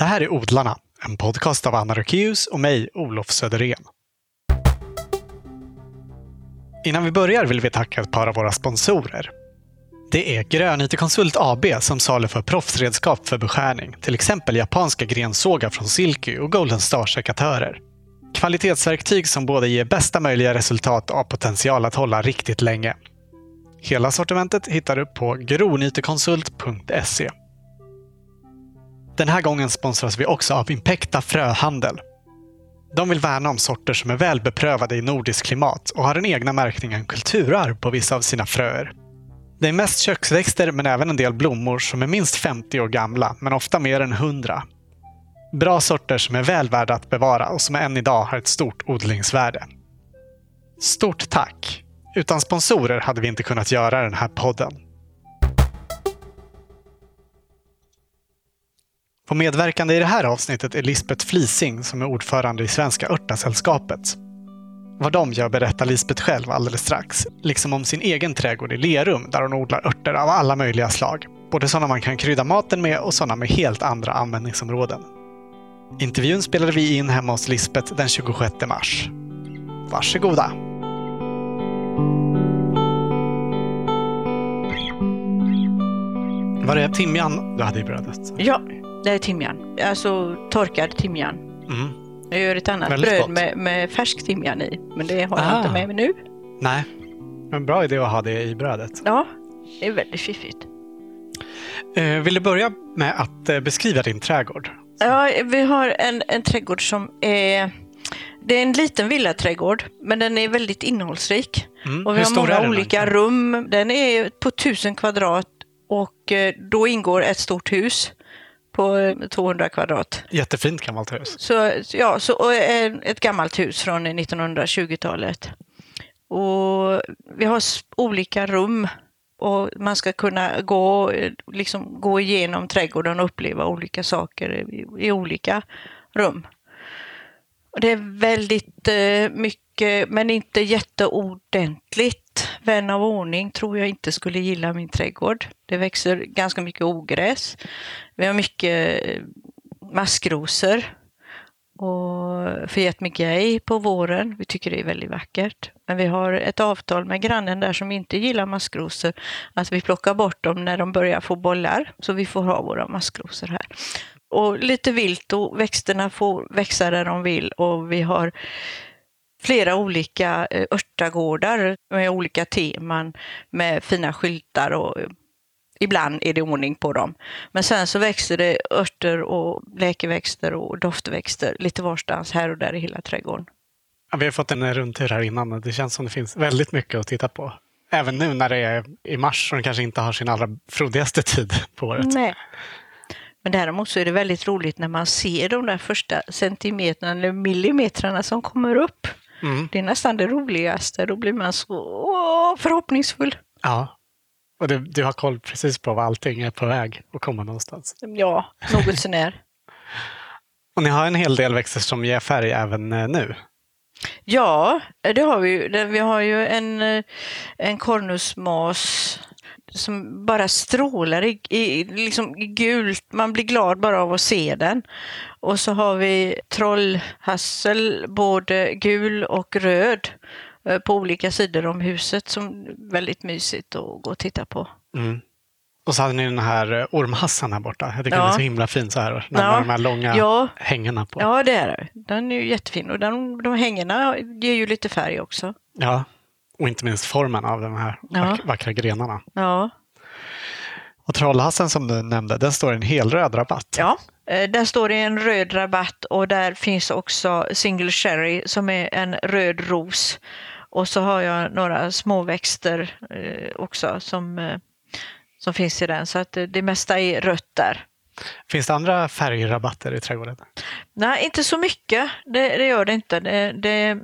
Det här är Odlarna, en podcast av Anna Rökeus och mig, Olof Söderén. Innan vi börjar vill vi tacka ett par av våra sponsorer. Det är Grön IT-konsult AB som saluför proffsredskap för beskärning, till exempel japanska grensågar från Silky och Golden Star-sekatörer. Kvalitetsverktyg som både ger bästa möjliga resultat och har potential att hålla riktigt länge. Hela sortimentet hittar du på gronytekonsult.se. Den här gången sponsras vi också av Impecta Fröhandel. De vill värna om sorter som är väl beprövade i nordiskt klimat och har den egna märkningen kulturarv på vissa av sina fröer. Det är mest köksväxter men även en del blommor som är minst 50 år gamla, men ofta mer än 100. Bra sorter som är väl värda att bevara och som än idag har ett stort odlingsvärde. Stort tack! Utan sponsorer hade vi inte kunnat göra den här podden. På medverkande i det här avsnittet är Lisbeth Flising som är ordförande i Svenska Örtasällskapet. Vad de gör berättar Lisbeth själv alldeles strax, liksom om sin egen trädgård i Lerum där hon odlar örter av alla möjliga slag. Både sådana man kan krydda maten med och sådana med helt andra användningsområden. Intervjun spelade vi in hemma hos Lisbeth den 26 mars. Varsågoda! Var det timjan du hade i brödet? Ja, det är timjan. Alltså torkad timjan. Mm. Jag gör ett annat Väldigt bröd med, med färsk timjan i, men det har jag Ah. inte med mig nu. Nej, en bra idé att ha det i brödet. Ja, det är väldigt fiffigt. Eh, vill du börja med att eh, beskriva din trädgård? Ja, vi har en, en trädgård som är... Det är en liten villaträdgård, men den är väldigt innehållsrik. Mm. Och vi Hur har många olika rum. Den är på 1000 kvadrat och eh, då ingår ett stort hus på eh, 200 kvadrat. Jättefint gammalt hus. Så, ja, så, och ett gammalt hus från 1920-talet. Och vi har olika rum och man ska kunna gå, liksom, gå igenom trädgården och uppleva olika saker i, i olika rum. Och det är väldigt eh, mycket, men inte jätteordentligt. Vän av ordning tror jag inte skulle gilla min trädgård. Det växer ganska mycket ogräs. Vi har mycket eh, maskrosor och Fiat Miguel på våren. Vi tycker det är väldigt vackert. Men vi har ett avtal med grannen där som inte gillar maskrosor. Att vi plockar bort dem när de börjar få bollar. Så vi får ha våra maskrosor här. Och lite vilt och växterna får växa där de vill. Och vi har flera olika eh, örtagårdar med olika teman med fina skyltar och eh, ibland är det ordning på dem. Men sen så växer det örter och läkeväxter och doftväxter lite varstans här och där i hela trädgården. Ja, vi har fått en rundtur här innan och det känns som det finns väldigt mycket att titta på. Även nu när det är i mars och den kanske inte har sin allra frodigaste tid på året. Nej. Men däremot så är det väldigt roligt när man ser de där första centimetrarna eller millimetrarna som kommer upp. Mm. Det är nästan det roligaste. Då blir man så åh, förhoppningsfull. Ja. Och du, du har koll precis på var allting är på väg att komma någonstans. Ja, något sånär. Och ni har en hel del växter som ger färg även eh, nu. Ja, det har vi ju. Vi har ju en, eh, en kornusmas som bara strålar i, i, liksom gult. Man blir glad bara av att se den. Och så har vi trollhassel, både gul och röd eh, på olika sidor om huset som är väldigt mysigt att gå och titta på. Mm. Och så hade ni den här eh, ormhassan här borta. Jag tycker Ja. den är så himla fin så här. När Ja. de här långa Ja, hängena på. ja det är det. Den är ju jättefin och den, de hängena ger ju lite färg också. Ja. Och inte minst formen av de här Ja. vack- vackra grenarna. Ja. Och trollhassen som du nämnde, den står i en helröd rabatt. Ja, eh, där står det en röd rabatt och där finns också single cherry som är en röd ros. Och så har jag några småväxter eh, också som, eh, som finns i den. Så att det mesta är rött där. Finns det andra färgrabatter i trädgården? Nej, inte så mycket. Det, det gör det inte. Det, det,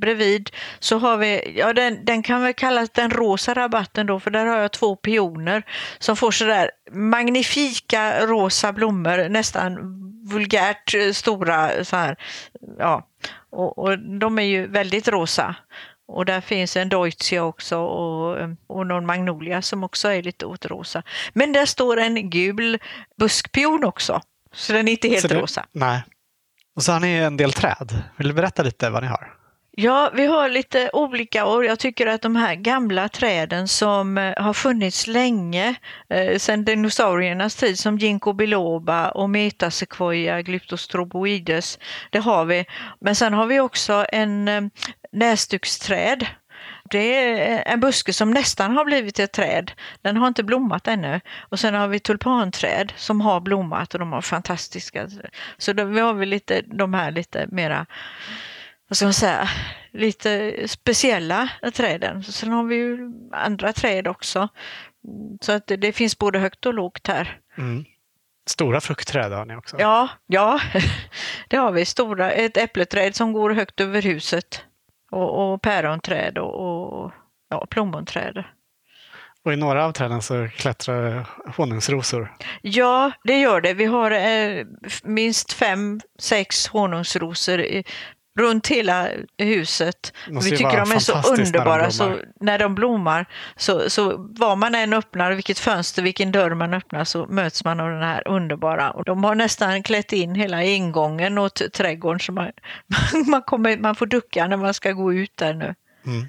bredvid så har vi, ja den, den kan väl kallas den rosa rabatten då, för där har jag två pioner som får sådär magnifika rosa blommor, nästan vulgärt eh, stora så här. Ja, och, och de är ju väldigt rosa. Och där finns en Deutzia också och, och någon Magnolia som också är lite åt rosa. Men där står en gul buskpion också Så den är inte helt Så det- rosa. Nej. Och så har ni en del träd. Vill du berätta lite vad ni har? Ja, vi har lite olika och jag tycker att de här gamla träden som eh, har funnits länge, eh, sedan dinosauriernas tid som ginkgo biloba och metasequoia glyptostroboides, det har vi. Men sen har vi också en eh, näsduxträd. Det är eh, en buske som nästan har blivit ett träd. Den har inte blommat ännu. Och sen har vi tulpanträd som har blommat och de har fantastiska. Så då, har vi lite de här lite mera vad ska man säga, lite speciella träden. Sen har vi ju andra träd också. Så att det, finns både högt och lågt här. Mm. Stora fruktträd har ni också. Ja, ja, det har vi. Stora, ett äppleträd som går högt över huset. Och, och päronträd och, och ja, plommonträd. Och i några av träden så klättrar honungsrosor. Ja, det gör det. Vi har eh, minst fem, sex honungsrosor runt hela huset. Vi tycker de är så fantastiskt när underbara så när de blommar. Så, så var man än öppnar, vilket fönster, vilken dörr man öppnar så möts man av den här underbara. Och de har nästan klätt in hela ingången åt trädgården så man, man, kommer, man får ducka när man ska gå ut där nu. Mm.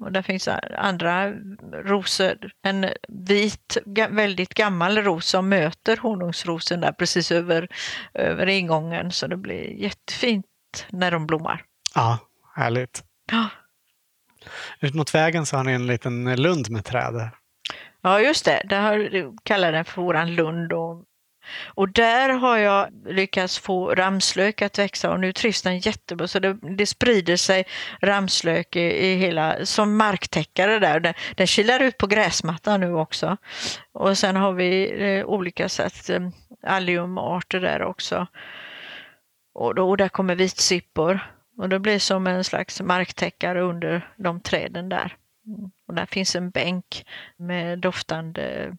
Och där finns andra rosor. En vit, väldigt gammal ros som möter honungsrosen där precis över, över ingången. Så det blir jättefint när de blommar. Ja, härligt. Ja. Ut mot vägen så har ni en liten lund med träd. Ja, just det. Där har, kallar den för våran lund. Och, och där har jag lyckats få ramslök att växa och nu trivs den jättebra. Så det, det sprider sig ramslök i, i hela, som marktäckare där. Den, den kilar ut på gräsmattan nu också. Och sen har vi eh, olika sätt, eh, alliumarter där också. Och, då, och där kommer vitsippor. Och det blir som en slags marktäckare under de träden där. Mm. Och där finns en bänk med doftande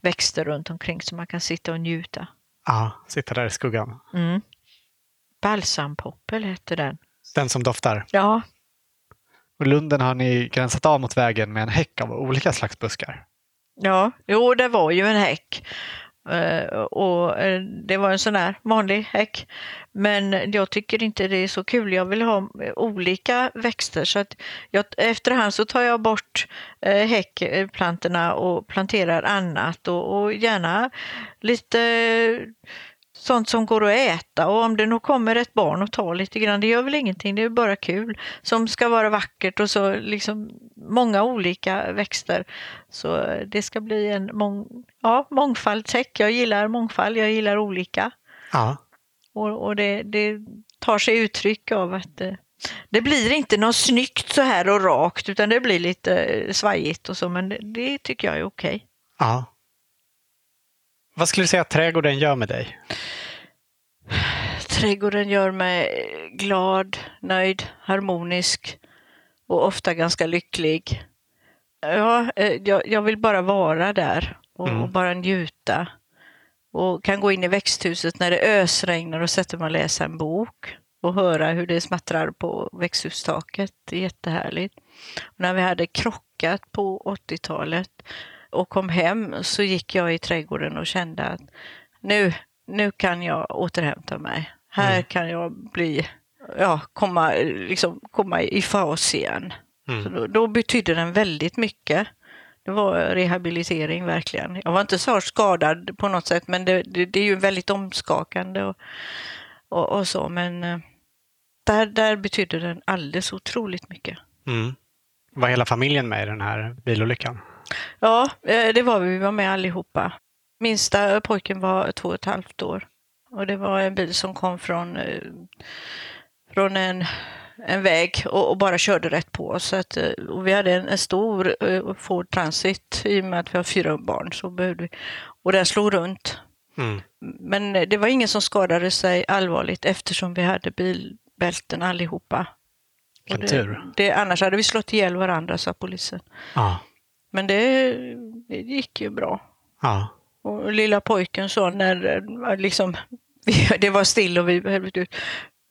växter runt omkring så man kan sitta och njuta. Ja, sitta där i skuggan. Mm. Balsampoppel heter den. Den som doftar. Ja, Och lunden har ni gränsat av mot vägen med en häck av olika slags buskar. ja. jo det var ju en häck. Eh, och eh, det var en sån här vanlig häck. Men jag tycker inte det är så kul. Jag vill ha eh, olika växter. Så att jag, efterhand så tar jag bort häckplantorna och planterar annat. Och, och gärna lite sånt som går att äta. Och om det nog kommer ett barn och tar lite grann, det gör väl ingenting. Det är bara kul. Som ska vara vackert och så liksom många olika växter. Så det ska bli en mång, ja, mångfaldshäck. Jag gillar mångfald, jag gillar olika. Ja, Och, och det, det tar sig uttryck av att eh, det blir inte något snyggt så här och rakt utan det blir lite eh, svajigt och så men det, det tycker jag är okej. ja. Vad skulle du säga att trädgården gör med dig? Trädgården gör mig glad, nöjd, harmonisk och ofta ganska lycklig. Ja, eh, jag, vill bara vara där och, Mm. bara njuta. Och kan gå in i växthuset när det ösregnar och sätta mig och läsa en bok och höra hur det smattrar på växthustaket. Det är jättehärligt. Och när vi hade krockat på 80-talet och kom hem så gick jag i trädgården och kände att nu, nu kan jag återhämta mig. Här Mm. kan jag bli, ja, komma, liksom, komma i fas igen. Mm. Så då, då betydde den väldigt mycket. Det var rehabilitering verkligen. Jag var inte så skadad på något sätt men det, det, det är ju väldigt omskakande och, och, och så. Men eh, där, där betydde den alldeles otroligt mycket. Mm. Var hela familjen med i den här bilolyckan? Ja, eh, det var vi. Vi var med allihopa. Minsta pojken var två och ett halvt år. Och det var en bil som kom från, eh, från en, en väg och, och bara körde rätt på oss. Så att, eh, och vi hade en, en stor Ford Transit i och med att vi har fyra barn. Så behövde vi, och den slog runt. Mm. Men det var ingen som skadade sig allvarligt eftersom vi hade bilbälten allihopa. Det, det, annars hade vi slått ihjäl varandra, sa polisen. Ja. Men det, det gick ju bra. ja. Och lilla pojken sa när liksom, det var still och vi behövde ut.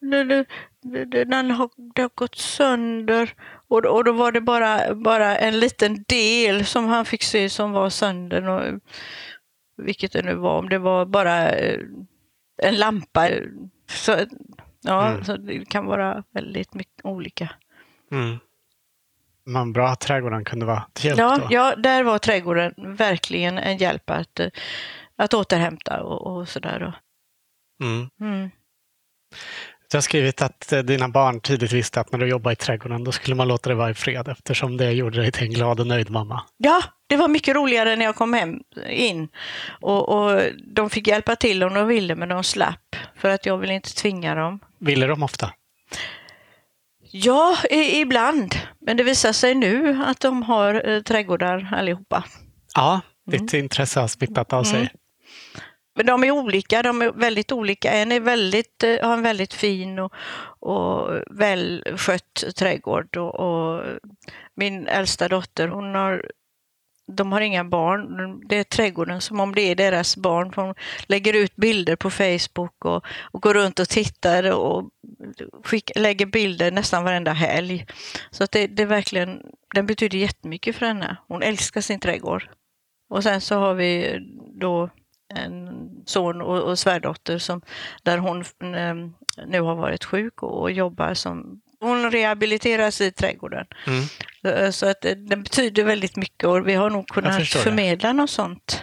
"Det- det- det- det- Den har, det har gått sönder. Och, då- och då var det bara, bara en liten del som han fick se som var sönder. Och, vilket det nu var, om det var bara eh, en lampa. Så, ja, Mm. så det kan vara väldigt mycket olika. Mm. Men bra att trädgården kunde vara till hjälp Ja, då. ja, där var trädgården verkligen en hjälp att, eh, att återhämta och, och sådär. Mm. Mm. Du har skrivit att eh, dina barn tidigt visste att när du jobbade i trädgården då skulle man låta det vara i fred eftersom det gjorde dig till en glad och nöjd mamma. Ja, det var mycket roligare när jag kom hem in. Och, och de fick hjälpa till om de ville, men de slapp. För att jag ville inte tvinga dem. Ville de ofta? Ja, i, ibland. Men det visar sig nu att de har eh, trädgårdar allihopa. Ja, ditt intresse har smittat av sig. Mm. Men de är olika, de är väldigt olika. En är väldigt, eh, har en väldigt fin och, och välskött trädgård. Och, och min äldsta dotter, hon har, de har inga barn. Det är trädgården som om det är deras barn. De Hon lägger ut bilder på Facebook och, och går runt och tittar och skick, lägger bilder nästan varenda helg. Så att det, det är verkligen, den betyder jättemycket för henne. Hon älskar sin trädgård. Och sen så har vi då en son och, och svärdotter som, där hon eh, nu har varit sjuk och, och jobbar som hon rehabiliteras i trädgården. Mm. Så- Så att eh, den betyder väldigt mycket och vi har nog kunnat förstår det. förmedla något sånt.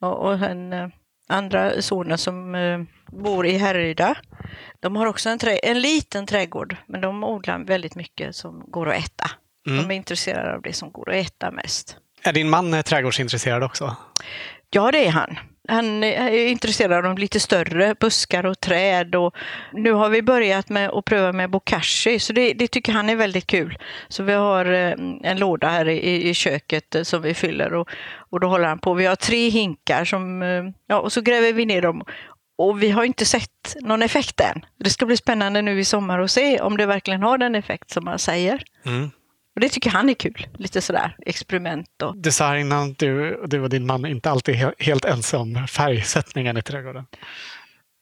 Och, och den eh, andra sonen som eh, bor i Härryda, de har också en, trä, en liten trädgård, men de odlar väldigt mycket som går att äta. Mm. De är intresserade av det som går att äta mest. Är din man eh, trädgårdsintresserad också? Ja, det är han. Han är intresserad av de lite större buskar och träd. Och nu har vi börjat med att pröva med bokashi, så det, det tycker han är väldigt kul. Så vi har eh, en låda här i, i köket eh, som vi fyller och, och då håller han på. Vi har tre hinkar som, eh, ja, och så gräver vi ner dem. Och vi har inte sett någon effekt än. Det ska bli spännande nu i sommar att se om det verkligen har den effekt som man säger. Mm. Och det tycker han är kul. Lite sådär experiment och att du, du och din man inte alltid är he- helt ense om färgsättningen i trädgården.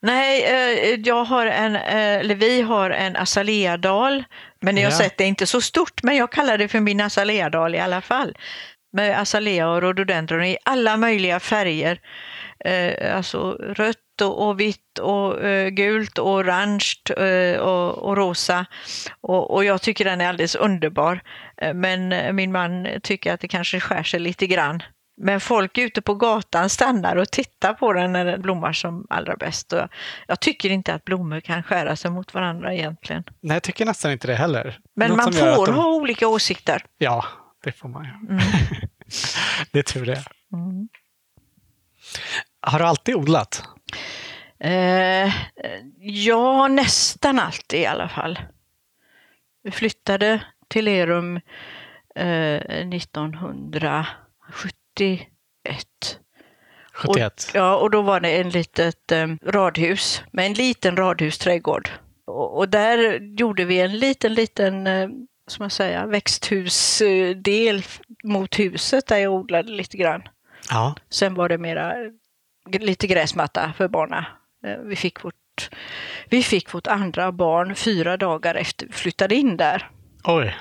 Nej, eh, jag har en, eh, eller vi har en azaleadal, men jag har Ja. sett det är inte så stort, men jag kallar det för min azaleadal i alla fall. Med azalea och rhododendron i alla möjliga färger. Eh, alltså rött och, och vitt och eh, gult och orange eh, och, och rosa. Och, och jag tycker den är alldeles underbar. Eh, men min man tycker att det kanske skär sig lite grann. Men folk ute på gatan stannar och tittar på den när den blommar som allra bäst. Och jag, tycker inte att blommor kan skära sig mot varandra egentligen. Nej, jag tycker nästan inte det heller. Men Något man får de- ha olika åsikter. Ja, det får man ju. det är tur det. Mm. Har du alltid odlat? Eh, ja, nästan alltid i alla fall. Vi flyttade till Lerum eh, 1971. 71? Ja, och då var det en litet eh, radhus med en liten radhusträdgård. Och, och där gjorde vi en liten, liten eh, som man säga, växthusdel mot huset där jag odlade lite grann. Ja. Sen var det mera lite gräsmatta för barna. Eh, Vi fick vårt, vi fick vårt andra barn fyra dagar efter vi flyttade in där. Oj.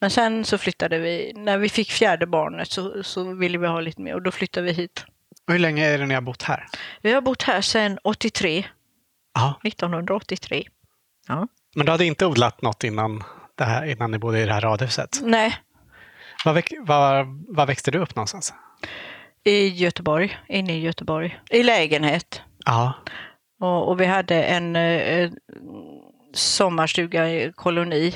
Men sen så flyttade vi, när vi fick fjärde barnet så, så ville vi ha lite mer och då flyttade vi hit. Och hur länge är det ni har bott här? Vi har bott här sedan 83, Ja. 1983. Ja. Men du hade inte odlat något innan, det här, innan ni bodde i det här radhuset? Nej, Var, väx, var växte du upp någonstans? I Göteborg, inne i Göteborg, i lägenhet. Ja. Och, och vi hade en eh, sommarstuga i koloni.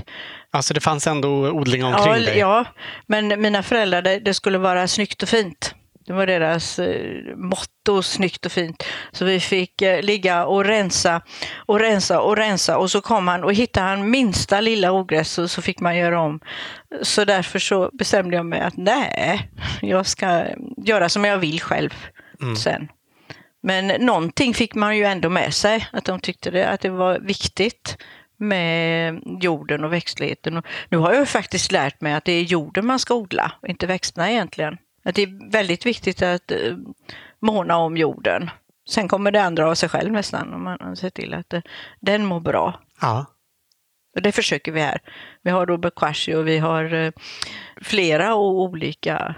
Alltså det fanns ändå odling omkring Ja, dig? ja, men mina föräldrar, det, det skulle vara snyggt och fint. Det var deras eh, motto, snyggt och fint. Så vi fick eh, ligga och rensa och rensa och rensa och så kom han och hittade han minsta lilla ogräs så, så fick man göra om. Så därför så bestämde jag mig att nej, jag ska göra som jag vill själv Mm. sen. Men någonting fick man ju ändå med sig, att de tyckte det, att det var viktigt med jorden och växtligheten. Och nu har jag faktiskt lärt mig att det är jorden man ska odla, och inte växterna egentligen. Att det är väldigt viktigt att eh, måna om jorden. Sen kommer det andra av sig själv nästan, om man ser till att eh, den mår bra. Ja. Och det försöker vi här. Vi har då bokashi och vi har eh, flera olika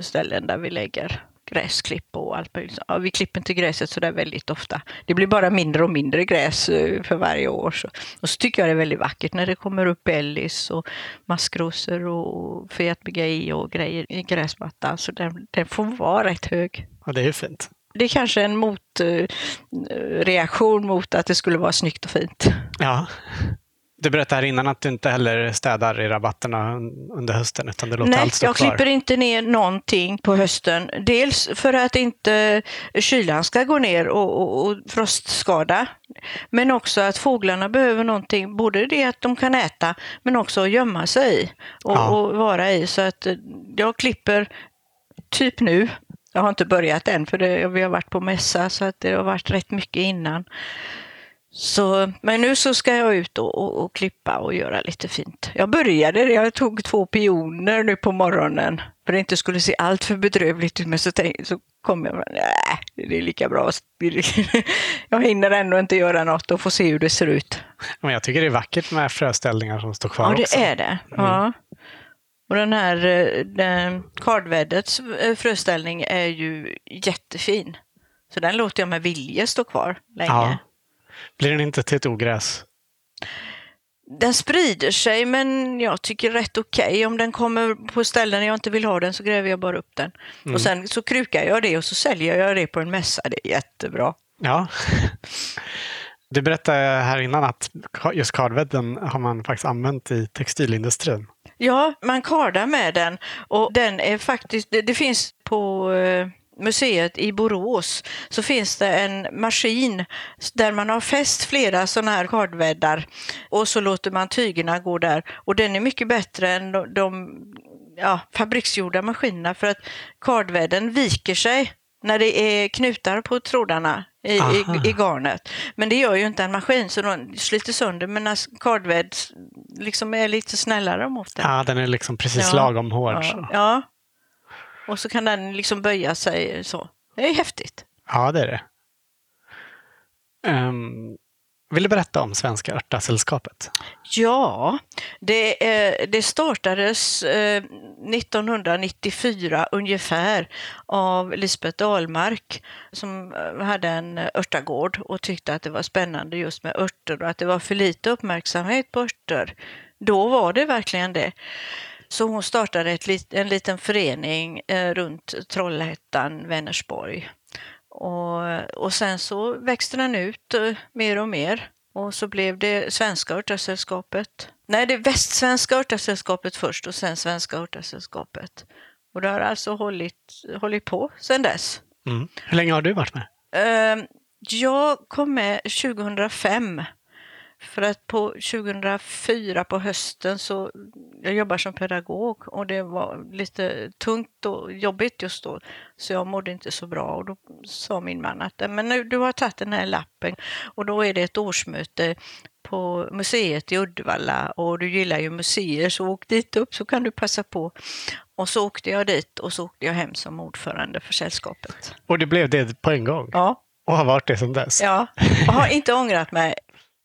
ställen där vi lägger gräsklipp och allt möjligt. Ja, vi klipper inte gräset så där väldigt ofta. Det blir bara mindre och mindre gräs eh, för varje år. Så. Och så tycker jag det är väldigt vackert när det kommer upp bellis och maskrosor och Fiat Bigay och grejer i gräsmattan. Så den, den får vara rätt hög. Ja, det är fint. Det är kanske en motreaktion mot att det skulle vara snyggt och fint. Ja. Du berättade här innan att du inte heller städar i rabatterna under hösten utan du låter Nej, allt stå jag kvar. klipper inte ner någonting på hösten. Dels för att inte kylan ska gå ner och, och, och frostskada. Men också att fåglarna behöver någonting, både det att de kan äta men också att gömma sig i och, Ja. och vara i. Så att eh, jag klipper typ nu. Jag har inte börjat än för det, vi har varit på mässa så att det har varit rätt mycket innan. Så, men nu så ska jag ut och, och, och klippa och göra lite fint. Jag började, jag tog två pioner nu på morgonen för det inte skulle se allt för bedrövligt ut. Men så, tänk, så kom jag, nej, det är lika bra. Jag hinner ändå inte göra något och få se hur det ser ut. Men jag tycker det är vackert med fröställningar som står kvar Ja, det också. Mm. är det. Ja. Och den här eh, den, kardväddets eh, fröställning är ju jättefin. Så den låter jag med vilje stå kvar länge. Ja. Blir den inte till ett ogräs? Den sprider sig men jag tycker rätt okej. Om den kommer på ställen jag inte vill ha den så gräver jag bara upp den. Mm. Och sen så krukar jag det och så säljer jag det på en mässa. Det är jättebra. Ja. Du berättade här innan att just kardvedden har man faktiskt använt i textilindustrin. Ja, man kardar med den och den är faktiskt, det, det finns på eh, museet i Borås så finns det en maskin där man har fäst flera sådana här kardväddar och så låter man tygerna gå där och den är mycket bättre än de, ja, fabriksgjorda maskinerna för att kardvädden viker sig när det är knutar på trådarna i, i, i garnet. Men det gör ju inte en maskin så de sliter sönder men kardvädd liksom är lite snällare mot den. Ja, den är liksom precis Ja. lagom hård. Ja, ja. Och så kan den liksom böja sig så. Det är häftigt. Ja, det är det. Um, vill du berätta om Svenska Örtasällskapet? Ja, det, eh, det startades eh, 1994 ungefär av Lisbeth Dahlmark som eh, hade en örtagård och tyckte att det var spännande just med örter och att det var för lite uppmärksamhet på örter. Då var det verkligen det. Så hon startade ett, en liten förening eh, runt Trollhättan, Vänersborg. Och, och sen så växte den ut eh, mer och mer. Och så blev det Svenska Örtasällskapet. Nej, det är Västsvenska Örtasällskapet först och sen Svenska Örtasällskapet. Och det har alltså hållit, hållit på sedan dess. Mm. Hur länge har du varit med? Eh, Jag kom med 2005. För att på 2004 på hösten så, jag jobbar som pedagog och det var lite tungt och jobbigt just då. Så jag mådde inte så bra och då sa min man att men nu, du har tagit den här lappen och då är det ett årsmöte på museet i Uddevalla och du gillar ju museer så åk dit upp så kan du passa på. Och så åkte jag dit och så åkte jag hem som ordförande för sällskapet. Och det blev det på en gång? Ja, Och har varit det sedan dess? Ja, jag har inte ångrat mig.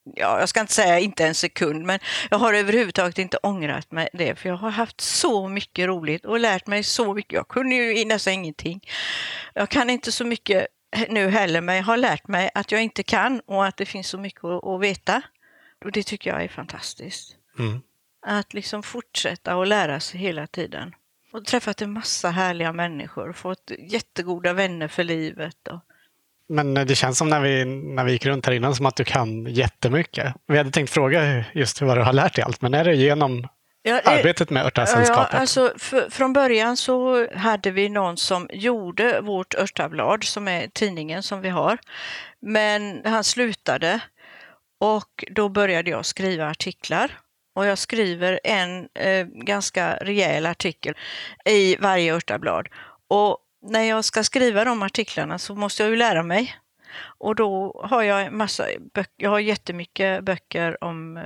Ja, jag ska inte säga inte en sekund, men jag har överhuvudtaget inte ångrat mig det, för jag har haft så mycket roligt och lärt mig så mycket. Jag kunde ju nästan ingenting. Jag kan inte så mycket nu heller, men jag har lärt mig att jag inte kan och att det finns så mycket att, veta. Och det tycker jag är fantastiskt. Mm. Att liksom fortsätta och lära sig hela tiden. Och träffat en massa härliga människor, fått jättegoda vänner för livet. Och, Men det känns som när vi, när vi gick runt här innan som att du kan jättemycket. Vi hade tänkt fråga just vad du har lärt dig allt, men är det genom Ja, det- arbetet med Örtasällskapet? Ja, alltså, för, från början så hade vi någon som gjorde vårt Örtablad, som är tidningen som vi har. Men han slutade och då började jag skriva artiklar. Och jag skriver en eh, ganska rejäl artikel i varje Örtablad. Och när jag ska skriva de artiklarna så måste jag ju lära mig. Och då har jag en massa böcker, jag har jättemycket böcker om eh,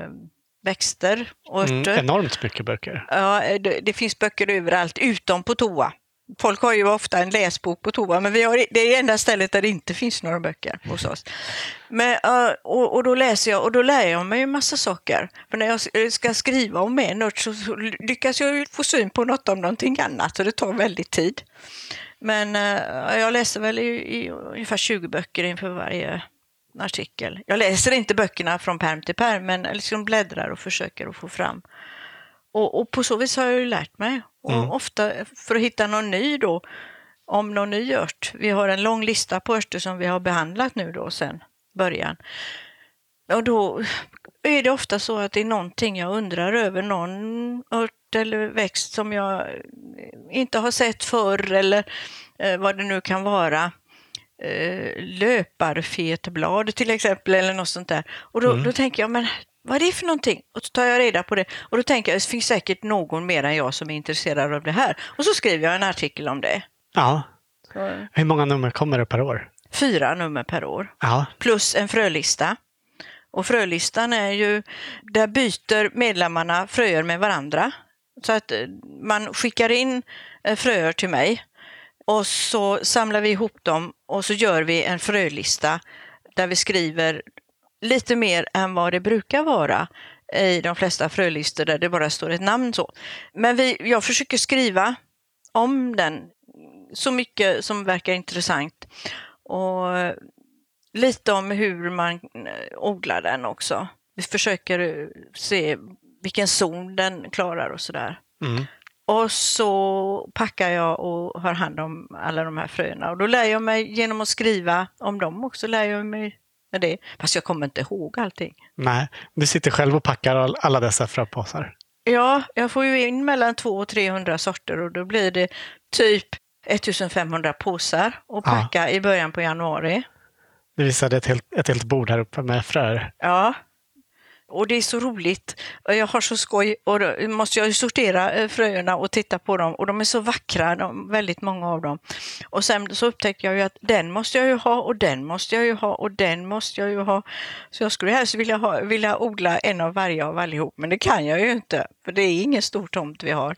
växter och örter. Mm, enormt mycket böcker. Ja, det, det finns böcker överallt, utom på toa. Folk har ju ofta en läsbok på toa, men vi har, det är det enda stället där det inte finns några böcker hos oss. Men, eh, och, och då läser jag och då lär jag mig en massa saker. För när jag ska skriva om en ört så lyckas jag få syn på något om någonting annat, så det tar väldigt tid. Men eh, jag läser väl i, i ungefär 20 böcker inför varje artikel. Jag läser inte böckerna från perm till perm, men liksom bläddrar och försöker att få fram. Och, och på så vis har jag ju lärt mig. Och Mm. ofta för att hitta någon ny då, om någon ny ört. Vi har en lång lista på örter som vi har behandlat nu då sen början. Och då är det ofta så att det är någonting jag undrar över, någon ört eller växt som jag inte har sett förr eller eh, vad det nu kan vara. Eh, löparfetblad till exempel eller något sånt där. Och då, Mm. då tänker jag, men vad är det för någonting? Och så tar jag reda på det. Och då tänker jag, det finns säkert någon mer än jag som är intresserad av det här. Och så skriver jag en artikel om det. Ja. Så, Hur många nummer kommer det per år? fyra nummer per år. Ja. plus en frölista. Och frölistan är ju, där byter medlemmarna fröer med varandra. Så att eh, man skickar in eh, fröer till mig och så samlar vi ihop dem och så gör vi en frölista där vi skriver lite mer än vad det brukar vara i de flesta frölistor där det bara står ett namn så. Men vi, jag försöker skriva om den så mycket som verkar intressant. Och lite om hur man eh, odlar den också. Vi försöker se vilken zon den klarar och sådär. Mm. Och så packar jag och har hand om alla de här fröna. Och då lär jag mig genom att skriva om dem också, lär jag mig med det. Fast jag kommer inte ihåg allting. Nej, du sitter själv och packar all- alla dessa fröpåsar. Ja, jag får ju in mellan 200 och 300 sorter och då blir det typ 1500 påsar att Ja. packa i början på januari. Du visade ett helt, ett helt bord här uppe med fröer. Ja. Och det är så roligt. Jag har så skoj och då måste jag ju sortera eh, fröerna och titta på dem och de är så vackra, de, väldigt många av dem. Och sen så upptäckte jag ju att den måste jag ju ha och den måste jag ju ha och den måste jag ju ha. Så jag skulle helst vilja, ha, vilja odla en av varje av allihop, men det kan jag ju inte för det är ingen stor tomt vi har.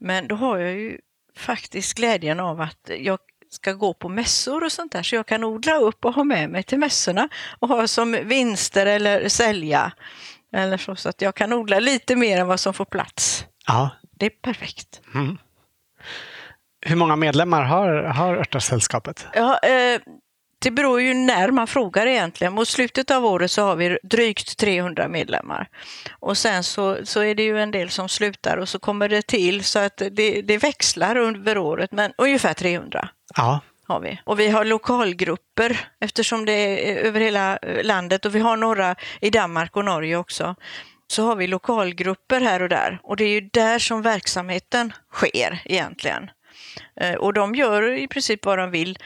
Men då har jag ju faktiskt glädjen av att jag ska gå på mässor och sånt där så jag kan odla upp och ha med mig till mässorna och ha som vinster eller sälja. Eller så, så att jag kan odla lite mer än vad som får plats. Ja. Det är perfekt. Mm. Hur många medlemmar har, har Örtasällskapet? Ja, eh, det beror ju när man frågar egentligen. Mot slutet av året så har vi drygt 300 medlemmar. Och sen så, så är det ju en del som slutar och så kommer det till så att det, det växlar över året, men ungefär 300 Ja. har vi. Och vi har lokalgrupper eftersom det är över hela eh, landet och vi har några i Danmark och Norge också. Så har vi lokalgrupper här och där och det är ju där som verksamheten sker egentligen. Eh, Och de gör i princip vad de vill.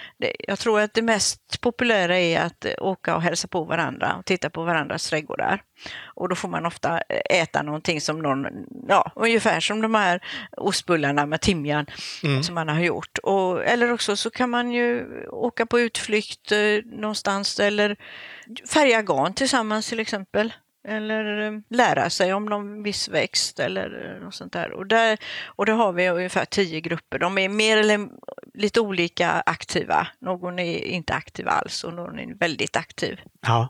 Jag tror att det mest populära är att eh, åka och hälsa på varandra och titta på varandras trädgårdar. Och då får man ofta eh, äta någonting som någon, ja, ungefär som de här ostbullarna med timjan Mm. som man har gjort. Och, eller också så kan man ju åka på utflykt någonstans eller färga garn tillsammans till exempel. Eller eh, lära sig om någon viss växt eller eh, något sånt där. Och där, och där har vi ungefär tio grupper. De är mer eller lite olika aktiva. Någon är inte aktiv alls och någon är väldigt aktiv. ja.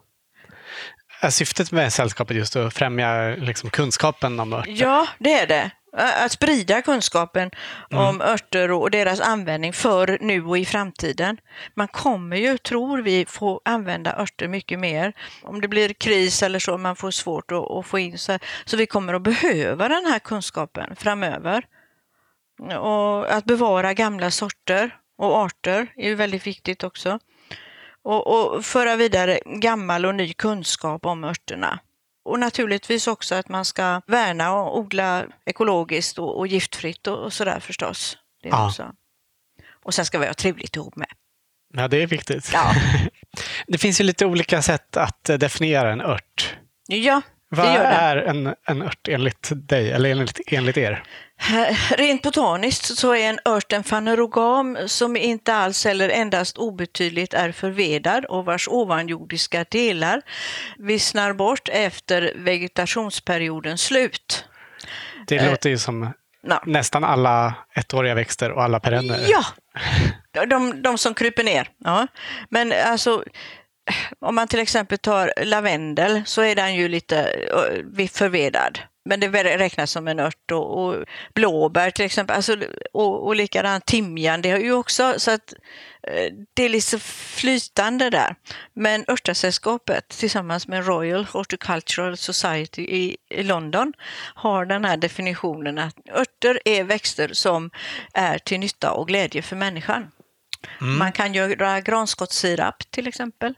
Är syftet med sällskapet just att främja liksom, kunskapen om örter? Ja, det är det. Att sprida kunskapen om örter och deras användning för nu och i framtiden. Man kommer ju, tror vi, få använda örter mycket mer. Om det blir kris eller så, man får svårt att, att få in så. Så vi kommer att behöva den här kunskapen framöver. Och att bevara gamla sorter och arter är ju väldigt viktigt också. Och, och föra vidare gammal och ny kunskap om örterna. Och naturligtvis också att man ska värna och odla ekologiskt och, och giftfritt och, och sådär förstås. Det Ja. också. Och sen ska vi ha trevligt ihop med. Ja, det är viktigt. Ja. Det finns ju lite olika sätt att eh, definiera en ört. Ja, Vad är en, en ört enligt dig, eller enligt, enligt er? Rent botaniskt så är en ört en fanerogam som inte alls eller endast obetydligt är förvedad och vars ovanjordiska delar vissnar bort efter vegetationsperiodens slut. Det Eh, låter ju som Ja. nästan alla ettåriga växter och alla perenner. Ja, de, de som kryper ner. Ja. Men alltså, om man till exempel tar lavendel så är den ju lite eh, förvedad. Men det räknas som en ört och, och blåbär till exempel, alltså, och, och likadant timjan, det har ju också, så att eh, det är lite flytande där. Men Örtasällskapet tillsammans med Royal Horticultural Society i, i London har den här definitionen att örter är växter som är till nytta och glädje för människan. Mm. Man kan göra granskottssirap till exempel.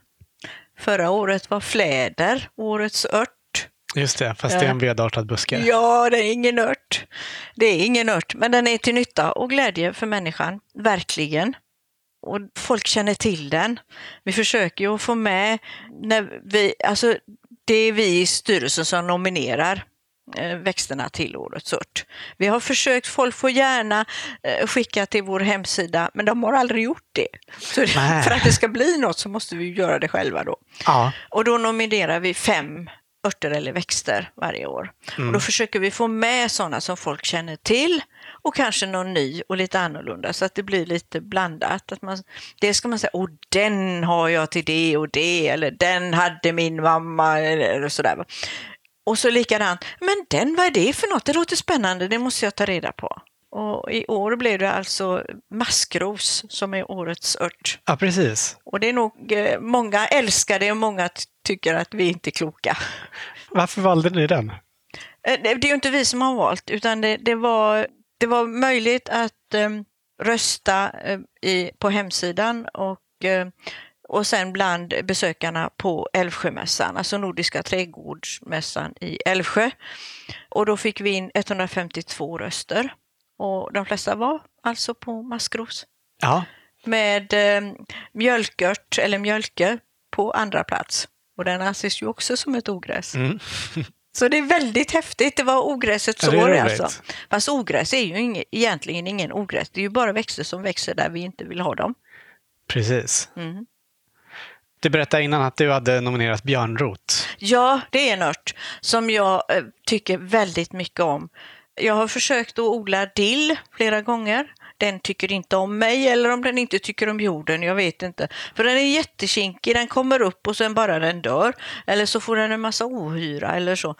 Förra året var fläder årets ört. Just det, fast det är en vedartad buske. Ja, det är ingen ört. Det är ingen ört, men den är till nytta och glädje för människan, verkligen. Och folk känner till den. Vi försöker ju att få med, när vi, alltså det är vi i styrelsen som nominerar växterna till årets ört. Vi har försökt, folk får gärna eh, skicka till vår hemsida, men de har aldrig gjort det. Så för att det ska bli något så måste vi göra det själva då. Ja. Och då nominerar vi fem örter eller växter varje år. Mm. Och då försöker vi få med sådana som folk känner till och kanske någon ny och lite annorlunda så att det blir lite blandat. Att man, det ska man säga, och den har jag till det och det eller den hade min mamma eller sådär. Och så likadant, men den, vad är det för något? Det låter spännande, det måste jag ta reda på. Och i år blev det alltså maskros som är årets ört. Ja, precis. Och det är nog, eh, många älskar det och många tycker att vi inte är kloka. Varför valde ni den? Eh, det är ju inte vi som har valt, utan det, det var, det var möjligt att um, rösta uh, i, på hemsidan och uh, och sen bland besökarna på Älvsjömässan, alltså Nordiska trädgårdsmässan i Älvsjö. Och då fick vi in 152 röster och de flesta var alltså på maskros. Ja. Med eh, mjölkört eller mjölke på andra plats. Och den anses ju också som ett ogräs. Mm. Så det är väldigt häftigt. Det var ogräsets ja, år alltså. Fast ogräs är ju ing egentligen ingen ogräs. Det är ju bara växter som växer där vi inte vill ha dem. Precis. Mm. Du berättade innan att du hade nominerat björnrot. Ja, det är en ört som jag eh, tycker väldigt mycket om. Jag har försökt att odla dill flera gånger. Den tycker inte om mig eller om den inte tycker om jorden, jag vet inte. För den är jättekinkig, den kommer upp och sen bara den dör. Eller så får den en massa ohyra eller så.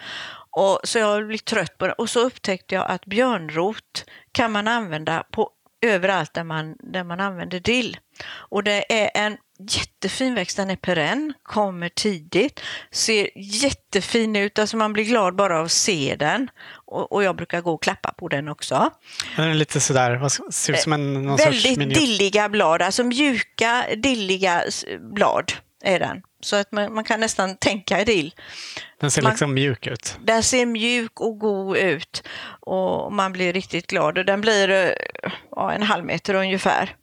Och, så jag har blivit trött på det. Och så upptäckte jag att björnrot kan man använda på överallt där man, där man använder dill. Och det är en jättefin växt, den är perenn, kommer tidigt, ser jättefin ut, alltså man blir glad bara av att se den. Och, och jag brukar gå och klappa på den också. Den är lite sådär, vad ser ut som en någon Väldigt dilliga blad, alltså mjuka dilliga blad är den. Så att man, man kan nästan tänka dill. Den ser man, liksom mjuk ut. Den ser mjuk och god ut och man blir riktigt glad. Och den blir ja, en halv meter ungefär.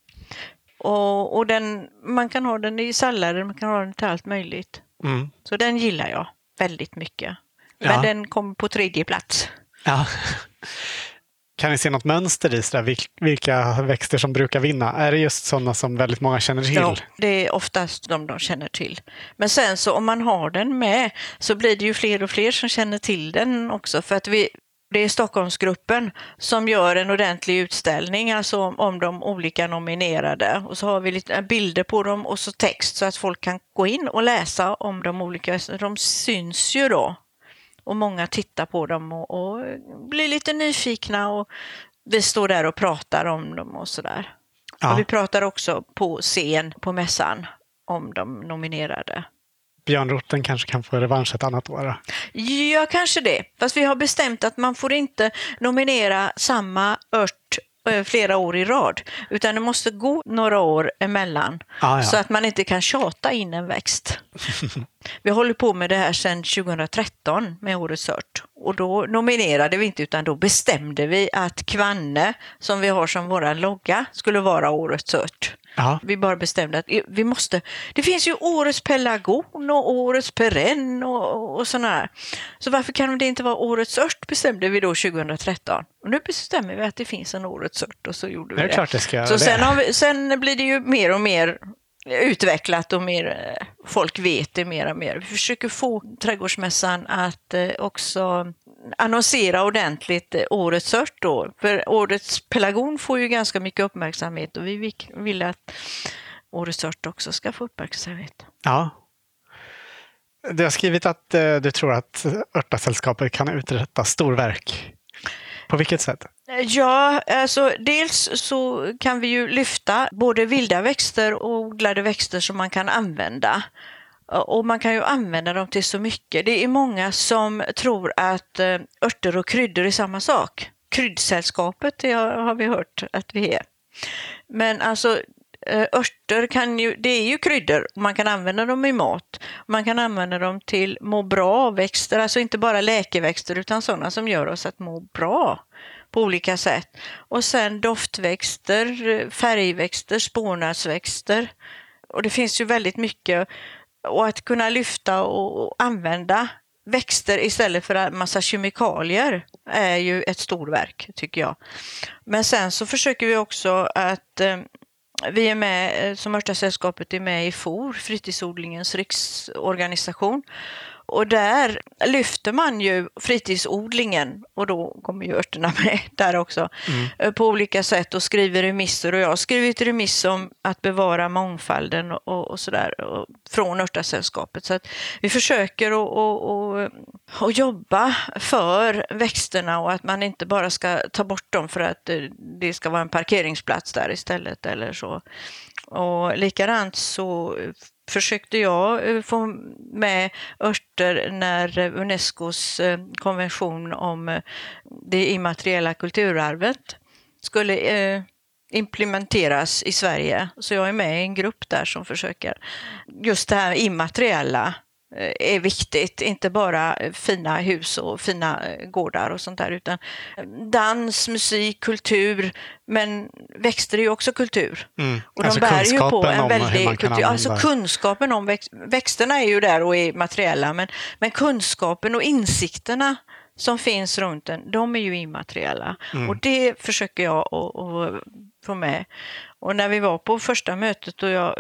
Och, och den, man kan ha den i sallader, man kan ha den till allt möjligt. Mm. Så den gillar jag väldigt mycket. Men ja. den kommer på tredje plats. Ja. Kan ni se något mönster i sådär, vilka växter som brukar vinna? Är det just sådana som väldigt många känner till? Ja, det är oftast de de känner till. Men sen så om man har den med så blir det ju fler och fler som känner till den också. För att vi, det är Stockholmsgruppen som gör en ordentlig utställning alltså om, om de olika nominerade. Och så har vi lite bilder på dem och så text så att folk kan gå in och läsa om de olika. De syns ju då. Och många tittar på dem och, och blir lite nyfikna och vi står där och pratar om dem och sådär. Ja. Och vi pratar också på scen på mässan om de nominerade. Björnroten kanske kan få revansch ett annat år? Ja, kanske det. Fast vi har bestämt att man får inte nominera samma ört eh, flera år i rad, utan det måste gå några år emellan ah, ja. så att man inte kan tjata in en växt. vi håller på med det här sedan 2013 med Årets ört och då nominerade vi inte utan då bestämde vi att Kvanne, som vi har som våra logga, skulle vara Årets ört. Ja. Vi bara bestämde att vi måste, det finns ju årets pelargon och årets perenn och, och sådana här. Så varför kan det inte vara årets ört bestämde vi då 2013. Och nu bestämmer vi att det finns en årets ört och så gjorde vi det. det. Klart det ska så sen, vi, sen blir det ju mer och mer utvecklat och mer, eh, folk vet det mer och mer. Vi försöker få Trädgårdsmässan att eh, också annonsera ordentligt eh, årets sört då. För årets pelargon får ju ganska mycket uppmärksamhet och vi vill att årets sört också ska få uppmärksamhet. Ja. Du har skrivit att du tror att Örtasällskapet kan uträtta storverk. På vilket sätt? Ja, alltså dels så kan vi ju lyfta både vilda växter och odlade växter som man kan använda. Och man kan ju använda dem till så mycket. Det är många som tror att eh, örter och kryddor är samma sak. Kryddsällskapet det har vi hört att vi är. Men alltså eh, örter kan ju, det är ju kryddor och man kan använda dem i mat. Man kan använda dem till må bra-växter, alltså inte bara läkeväxter utan sådana som gör oss att må bra på olika sätt. Och sen doftväxter, färgväxter, spånadsväxter. Och det finns ju väldigt mycket. Och att kunna lyfta och använda växter istället för en massa kemikalier är ju ett storverk tycker jag. Men sen så försöker vi också att eh, vi är med, eh, som som Örtasällskapet är med i FOR, fritidsodlingens riksorganisation. Och där lyfter man ju fritidsodlingen och då kommer ju örterna med där också mm. På olika sätt och skriver remisser och jag har skrivit remiss om att bevara mångfalden och, och sådär från Örtasällskapet. Så att vi försöker att och, och, och jobba för växterna och att man inte bara ska ta bort dem för att det ska vara en parkeringsplats där istället eller så. Och likadant så försökte jag eh, få med örter när Unescos eh, konvention om eh, det immateriella kulturarvet skulle implementeras i Sverige. Så jag är med i en grupp där som försöker just det här immateriella är viktigt, inte bara fina hus och fina eh, gårdar och sånt där utan dans, musik, kultur, men växter är ju också kultur. Mm. Och de alltså bär ju på en väldig kultur. Alltså kunskapen om växt, växterna är ju där och är materiella men, men kunskapen och insikterna som finns runt den, de är ju immateriella. Mm. Och det försöker jag att få med. Och när vi var på första mötet och jag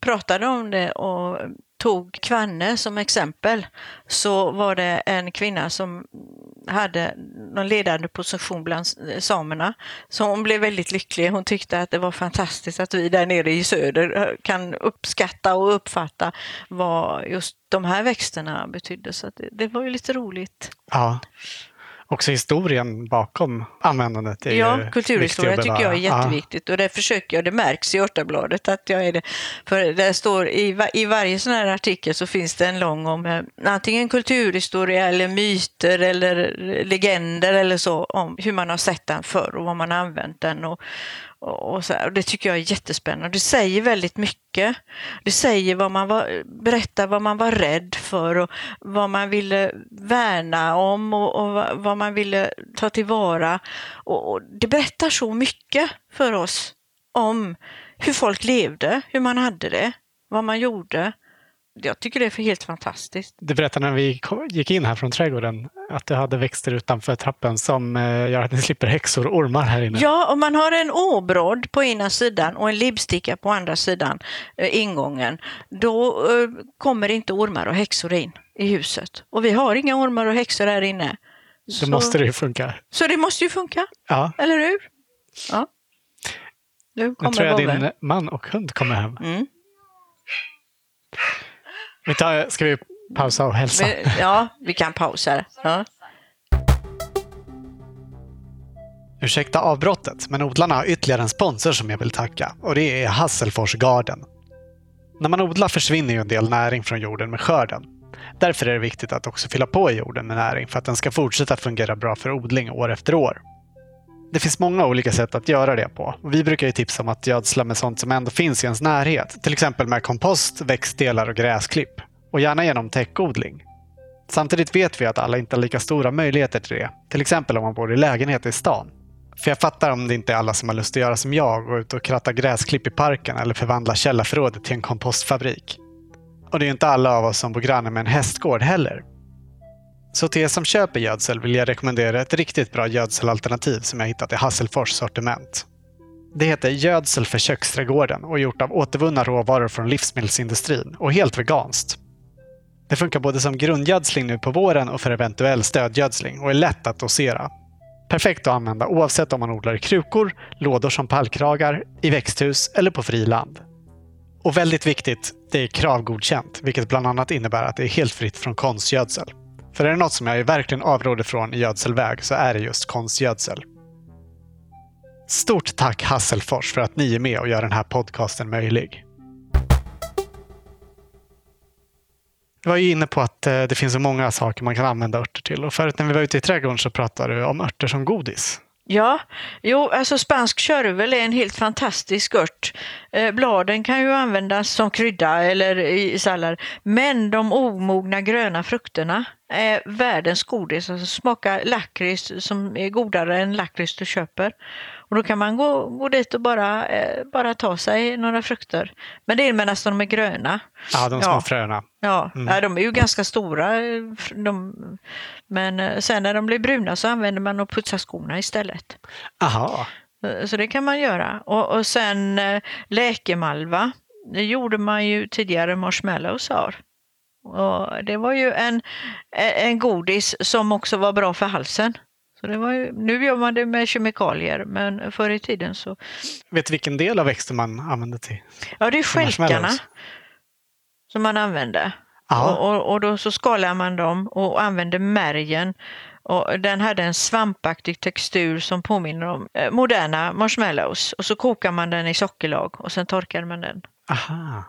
pratade om det och tog Kvanne som exempel så var det en kvinna som hade någon ledande position bland samerna. Så hon blev väldigt lycklig. Hon tyckte att det var fantastiskt att vi där nere i söder kan uppskatta och uppfatta vad just de här växterna betydde. Så det, det var ju lite roligt. Ja också historien bakom användandet. Är ja, kulturhistoria tycker jag är jätteviktigt och det försöker jag, det märks i Örtabladet att jag är det. För det står i, i varje sån här artikel så finns det en lång om eh, antingen kulturhistoria eller myter eller legender eller så om hur man har sett den förr och vad man har använt den och, och, så och det tycker jag är jättespännande. Det säger väldigt mycket. Det säger vad man var, berättar vad man var rädd för och vad man ville värna om och, och vad man ville ta tillvara. Och, och det berättar så mycket för oss om hur folk levde, hur man hade det, vad man gjorde jag tycker det är helt fantastiskt. Du berättade när vi gick in här från trädgården att du hade växter utanför trappen som eh, gör att ni slipper häxor och ormar här inne. Ja, om man har en åbråd på ena sidan och en libbsticka på andra sidan eh, ingången, då eh, kommer inte ormar och häxor in i huset. Och vi har inga ormar och häxor här inne. Då så, måste det ju funka. Så det måste ju funka, ja. eller hur? Ja. Nu, nu tror jag din man och hund kommer hem. Mm. Vi tar, ska vi pausa och hälsa? Ja, vi kan pausa. Ja. Ursäkta avbrottet, men odlarna har ytterligare en sponsor som jag vill tacka och det är Hasselfors Garden. När man odlar försvinner ju en del näring från jorden med skörden. Därför är det viktigt att också fylla på jorden med näring för att den ska fortsätta fungera bra för odling år efter år. Det finns många olika sätt att göra det på. Vi brukar ju tipsa om att gödsla med sånt som ändå finns i ens närhet. Till exempel med kompost, växtdelar och gräsklipp. Och gärna genom täckodling. Samtidigt vet vi att alla inte har lika stora möjligheter till det. Till exempel om man bor i lägenhet i stan. För jag fattar om det inte är alla som har lust att göra som jag, gå ut och kratta gräsklipp i parken eller förvandla källarförrådet till en kompostfabrik. Och det är inte alla av oss som bor granne med en hästgård heller. Så till er som köper gödsel vill jag rekommendera ett riktigt bra gödselalternativ som jag hittat i Hasselfors sortiment. Det heter Gödsel för köksträdgården och är gjort av återvunna råvaror från livsmedelsindustrin och helt veganskt. Det funkar både som grundgödsling nu på våren och för eventuell stödgödsling och är lätt att dosera. Perfekt att använda oavsett om man odlar i krukor, lådor som pallkragar, i växthus eller på friland. Och väldigt viktigt, det är kravgodkänt, vilket bland annat innebär att det är helt fritt från konstgödsel. För är det något som jag verkligen avråder från i gödselväg så är det just konstgödsel. Stort tack Hasselfors för att ni är med och gör den här podcasten möjlig. Jag var ju inne på att eh, det finns så många saker man kan använda örter till. Och förut när vi var ute i trädgården så pratade du om örter som godis. Ja, jo, alltså spansk körvel är en helt fantastisk ört. Eh, bladen kan ju användas som krydda eller i sallad, men de omogna gröna frukterna är världens godis. Alltså smakar lakrits som är godare än lakrits du köper. Och då kan man gå, gå dit och bara, eh, bara ta sig några frukter. Men det är medan de är gröna. Ja, de små ja. fröna. Ja, mm. ja, de är ju ganska stora. De, men eh, sen när de blir bruna så använder man att putsa skorna istället. Aha. Eh, så det kan man göra. Och, och sen eh, läkemalva. Det gjorde man ju tidigare marshmallows av. Och det var ju en, en godis som också var bra för halsen. Så det var ju, nu gör man det med kemikalier, men förr i tiden så... Vet du vilken del av växten man använde till? Ja, det är skälkarna som man använde. Och, och, och, då så skalar man dem och använder märgen. Och den hade en svampaktig textur som påminner om eh, moderna marshmallows. Och så kokar man den i sockerlag och sen torkar man den. Aha.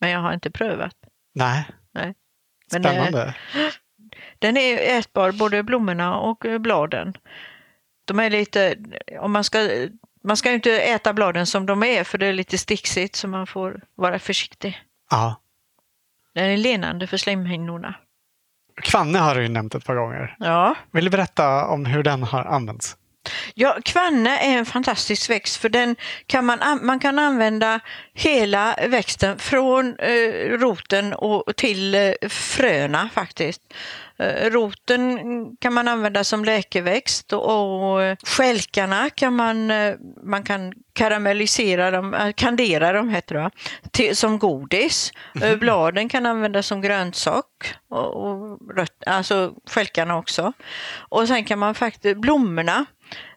Men jag har inte prövat. Nej. Nej. Men, Spännande. Eh, den är ätbar, både blommorna och eh, bladen. De är lite, om man ska, man ska inte äta bladen som de är för det är lite sticksigt så man får vara försiktig. Ja. Den är lenande för slemhinnorna. Kvanne har du ju nämnt ett par gånger. Ja. Vill du berätta om hur den har använts? Ja, kvanne är en fantastisk växt för den kan man, man kan använda hela växten från eh, roten och till eh, fröna faktiskt. Eh, roten kan man använda som läkeväxt och skälkarna kan man, man kan karamellisera dem, kandera dem heter det, till, som godis. Mm. Bladen kan användas som grönsak och, och rött, alltså skälkarna också. Och sen kan man faktiskt, blommorna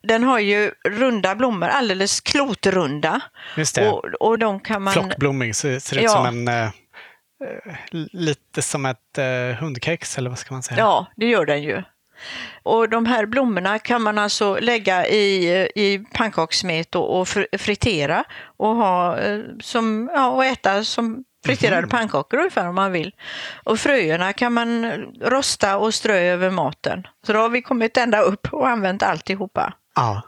den har ju runda blommor, alldeles klotrunda. Just det. Och, och de kan man... Flockblomming ser, ser ut som en eh, lite som ett eh, hundkex eller vad ska man säga? Ja, det gör den ju. Och de här blommorna kan man alltså lägga i, i pannkakssmet och, och fritera och, ha, eh, som, ja, och äta som friterade mm. pannkakor ungefär om man vill. Och fröerna kan man rosta och strö över maten. Så då har vi kommit ända upp och använt alltihopa. Ja.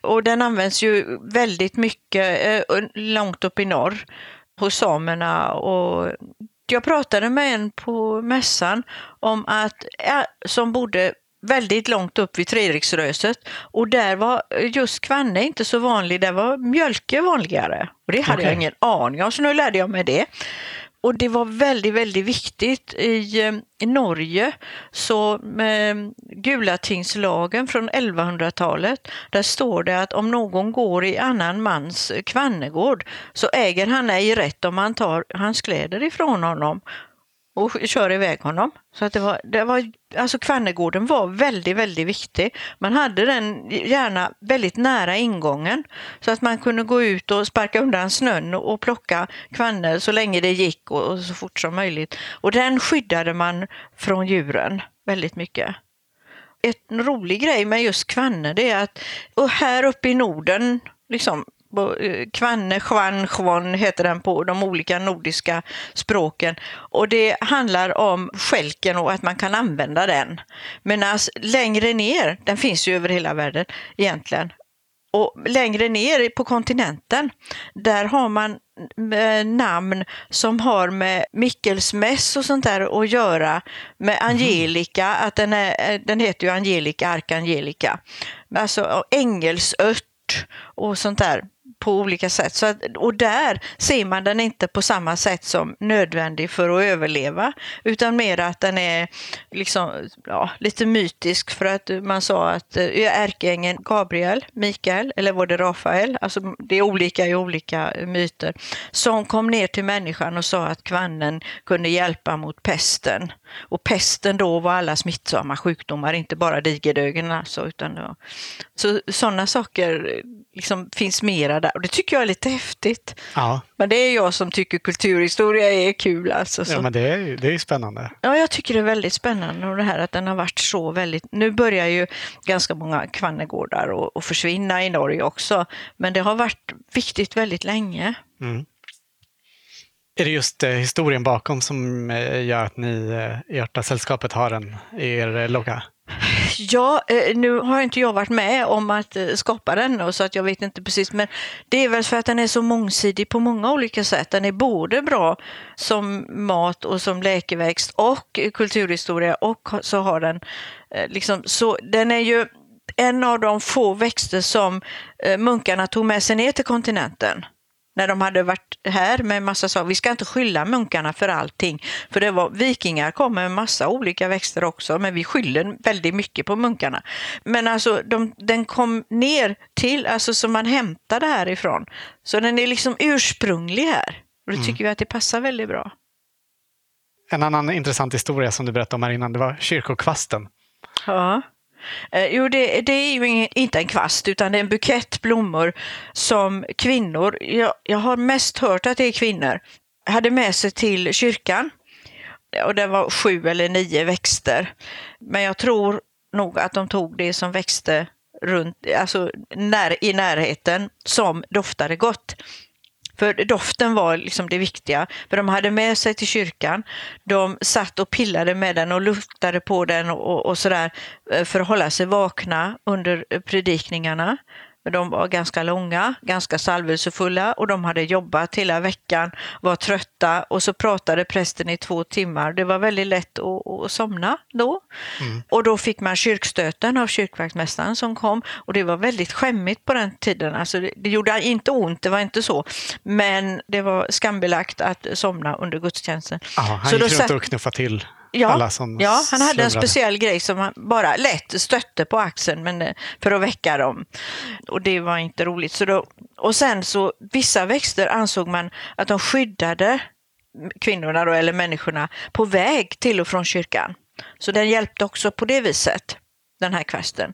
Och den används ju väldigt mycket eh, långt upp i norr hos samerna. Och jag pratade med en på mässan om att, som bodde väldigt långt upp vid Treriksröset och där var just kvanne inte så vanlig, där var mjölke vanligare. Och det hade okay. jag ingen aning om, så nu lärde jag mig det. Och det var väldigt, väldigt viktigt. I, eh, i Norge så med Gulatingslagen från 1100-talet, där står det att om någon går i annan mans kvannegård så äger han ej rätt om man tar hans kläder ifrån honom och kör iväg honom. Så att det var, det var, alltså Kvannegården var väldigt, väldigt viktig. Man hade den gärna väldigt nära ingången så att man kunde gå ut och sparka undan snön och plocka kvanner så länge det gick och, och så fort som möjligt. Och den skyddade man från djuren väldigt mycket. En rolig grej med just kvanne det är att och här uppe i Norden, liksom Kvanne, Chwan, Chwan heter den på de olika nordiska språken. Och det handlar om skälken och att man kan använda den. Medan längre ner, den finns ju över hela världen egentligen, och längre ner på kontinenten, där har man eh, namn som har med Mickelsmäss och sånt där att göra. Med mhm. Angelica, att den, är, eh, den heter ju Angelica, Arkangelica. Alltså ängelsört och sånt där på olika sätt. Så att, och där ser man den inte på samma sätt som nödvändig för att överleva, utan mer att den är liksom, ja, lite mytisk för att man sa att eh, ärkeängeln Gabriel, Mikael, eller var det Rafael, alltså det är olika i olika myter, som kom ner till människan och sa att kvannen kunde hjälpa mot pesten. Och pesten då var alla smittsamma sjukdomar, inte bara digerdögen alltså. Utan då. Så sådana saker liksom finns mera där. Och det tycker jag är lite häftigt. Ja, Men det är jag som tycker kulturhistoria är kul. Alltså, så. ja men det är det är spännande. Ja, jag tycker det är väldigt spännande och det här att den har varit så väldigt... Nu börjar ju ganska många kvannegårdar att försvinna i Norge också, men det har varit viktigt väldigt länge. Mm. Är det just eh, historien bakom som eh, gör att ni eh, i Örtasällskapet har den i er logga? Ja, eh, nu har inte jag varit med om att eh, skapa den så att jag vet inte precis, men det är väl för att den är så mångsidig på många olika sätt. Den är både bra som mat och som läkeväxt och kulturhistoria och så har den eh, liksom, så den är ju en av de få växter som munkarna tog med sig ner till kontinenten. När de hade varit här med massa saker. Vi ska inte skylla munkarna för allting. För det var, vikingar kom med massa olika växter också, men vi skyller väldigt mycket på munkarna. Men alltså, de, den kom ner till, alltså som man hämtade härifrån. Så den är liksom ursprunglig här. Och det tycker vi att det passar väldigt bra. En annan intressant historia som du berättade om här innan, det var kyrkokvasten. Ja. Eh, jo, det, det är ju ingen, inte en kvast utan det är en bukett blommor som kvinnor, jag, jag har mest hört att det är kvinnor, hade med sig till kyrkan. Och det var sju eller nio växter. Men jag tror nog att de tog det som växte runt, alltså när, i närheten som doftade gott. För doften var liksom det viktiga. För de hade med sig till kyrkan. De satt och pillade med den och luktade på den och, och sådär eh, för att hålla sig vakna under eh, predikningarna predikningarna. De var ganska långa, ganska salvelsefulla och de hade jobbat hela veckan, var trötta och så pratade prästen i två timmar. Det var väldigt lätt att, att somna då. Och då fick man kyrkstöten av kyrkvaktmästaren som kom och det var väldigt skämmigt på den tiden. Alltså det, det gjorde inte ont, det var inte så. Men det var skambelagt att somna under gudstjänsten. Ja, han Så gick runt satt- och knuffade till Ja, ja, han hade en speciell grej som han bara lätt stötte på axeln men, eh, för att väcka dem. Och det var inte roligt. Så då, och sen så, vissa växter ansåg man att de skyddade kvinnorna då, eller människorna på väg till och från kyrkan. Så den hjälpte också på det viset, den här kvasten.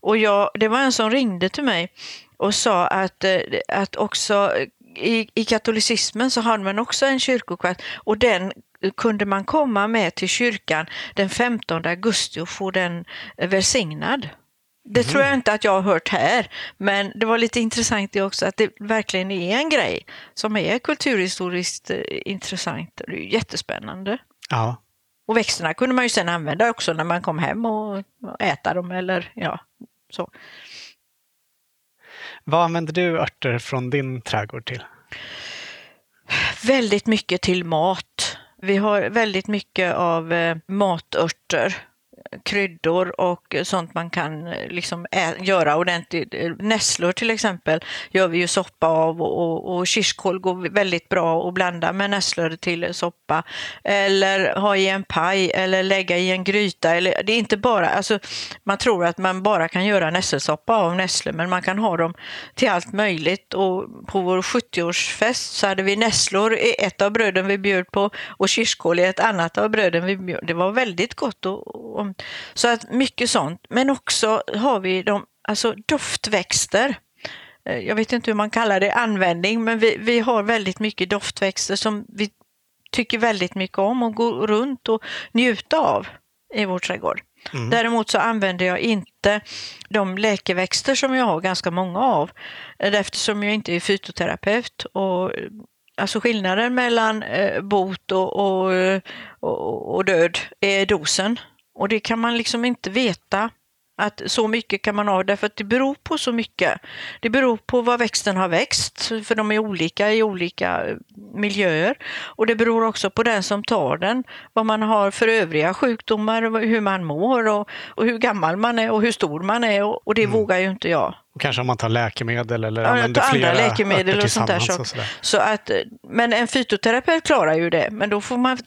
Och jag, det var en som ringde till mig och sa att, eh, att också i, i katolicismen så har man också en kyrkokvast och den kunde man komma med till kyrkan den 15 augusti och få den välsignad. Det tror jag inte att jag har hört här, men det var lite intressant det också att det verkligen är en grej som är kulturhistoriskt eh, intressant. Det är ju jättespännande. Ja. Och växterna kunde man ju sen använda också när man kom hem och och äta dem eller ja, så. Vad använder du örter från din trädgård till? Väldigt mycket till mat. Vi har väldigt mycket av eh, matörter, kryddor och sånt man kan eh, liksom ä- göra ordentligt. Eh, nässlor till exempel gör vi ju soppa av och, och, och kirskål går väldigt bra att blanda med nässlor till soppa. Eller ha i en paj eller lägga i en gryta. Eller, det är inte bara, alltså, man tror att man bara kan göra nässelsoppa av nässlor men man kan ha dem till allt möjligt. Och på vår 70-årsfest så hade vi nässlor i ett av bröden vi bjöd på och kirskål i ett annat av bröden vi bjöd. Det var väldigt gott. Och, och, så att mycket sånt. Men också har vi de, alltså doftväxter. Eh, Jag vet inte hur man kallar det, användning, men vi, vi har väldigt mycket doftväxter som vi tycker väldigt mycket om och gå runt och njuta av i vår trädgård. Däremot så använder jag inte de läkeväxter som jag har ganska många av eh, eftersom jag inte är fytoterapeut. Och, eh, alltså skillnaden mellan eh, bot och, och, och, och död är dosen. Och det kan man liksom inte veta att så mycket kan man ha därför att det beror på så mycket. Det beror på vad växten har växt, för de är olika i olika eh, miljöer. Och det beror också på den som tar den, vad man har för övriga sjukdomar, hur man mår och, och hur gammal man är och hur stor man är. Och, och det vågar ju inte jag. Och kanske om man tar läkemedel eller Ja, använder tar andra flera läkemedel och sånt där. Så, och sådär. så att, men en fytoterapeut klarar ju det, men då får man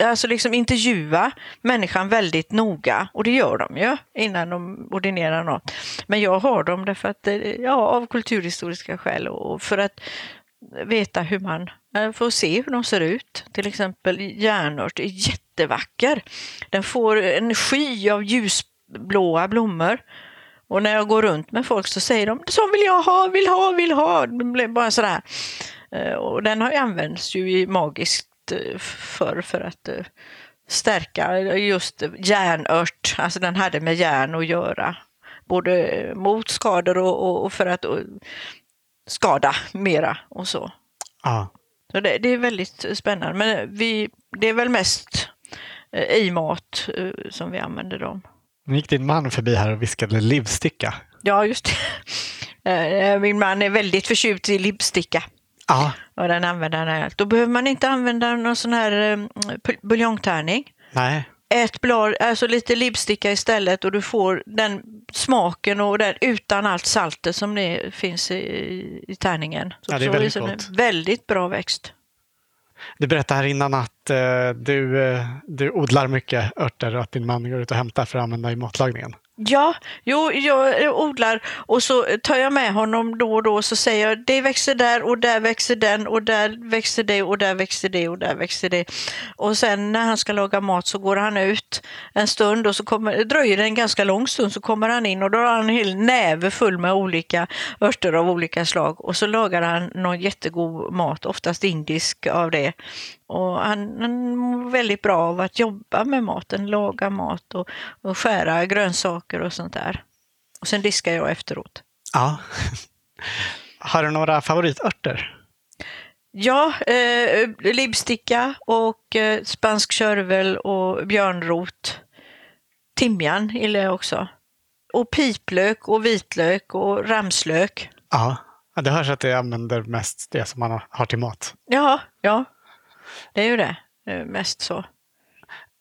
alltså liksom intervjua människan väldigt noga och det gör de ju innan de ordinerar något. Men jag har dem därför att, eh, ja, av kulturhistoriska skäl och för att veta hur man eh, får se hur de ser ut. Till exempel järnört är jättevacker. Den får en sky av ljusblåa blommor Och när jag går runt med folk så säger de så vill jag ha, vill ha, vill ha. Det blir bara sådär. Eh, och den har ju använts ju magiskt eh, för, för att eh, stärka just järnört. Alltså den hade med järn att göra. Både mot skador och, och för att och, skada mera och så. Ja. Så det, det, är väldigt spännande. Men vi, det är väl mest i mat som vi använder dem. Nu gick din man förbi här och viskade livsticka. Ja, just det. Min man är väldigt förtjust i livsticka. Ja. Och den använder han allt. Då behöver man inte använda någon sån här um, buljongtärning. Nej. Ett blad, alltså lite lipsticka istället och du får den smaken och den utan allt saltet som det finns i, i tärningen. Så, ja, det är väldigt så gott. Väldigt bra växt. Du berättade här innan att eh, du, eh, du odlar mycket örter och att din man går ut och hämtar för att använda i matlagningen. Ja, jo, jag odlar och så tar jag med honom då och då och så säger jag det växer där och där växer den och där växer det och där växer det och där växer det. Och sen när han ska laga mat så går han ut en stund och så kommer, dröjer det en ganska lång stund så kommer han in och då har han en hel näve full med olika örter av olika slag och så lagar han någon jättegod mat, oftast indisk av det. Och han, han mår väldigt bra av att jobba med maten, laga mat och, och skära grönsaker och sånt där. Och sen diskar jag efteråt. Ja. Har du några favoritörter? Ja, eh, libsticka och eh, spansk körvel och björnrot. Timjan gillar jag också. Och piplök och vitlök och ramslök. Ja, det hörs att det använder mest det som man har till mat. Ja, ja. Det är ju det, mest så.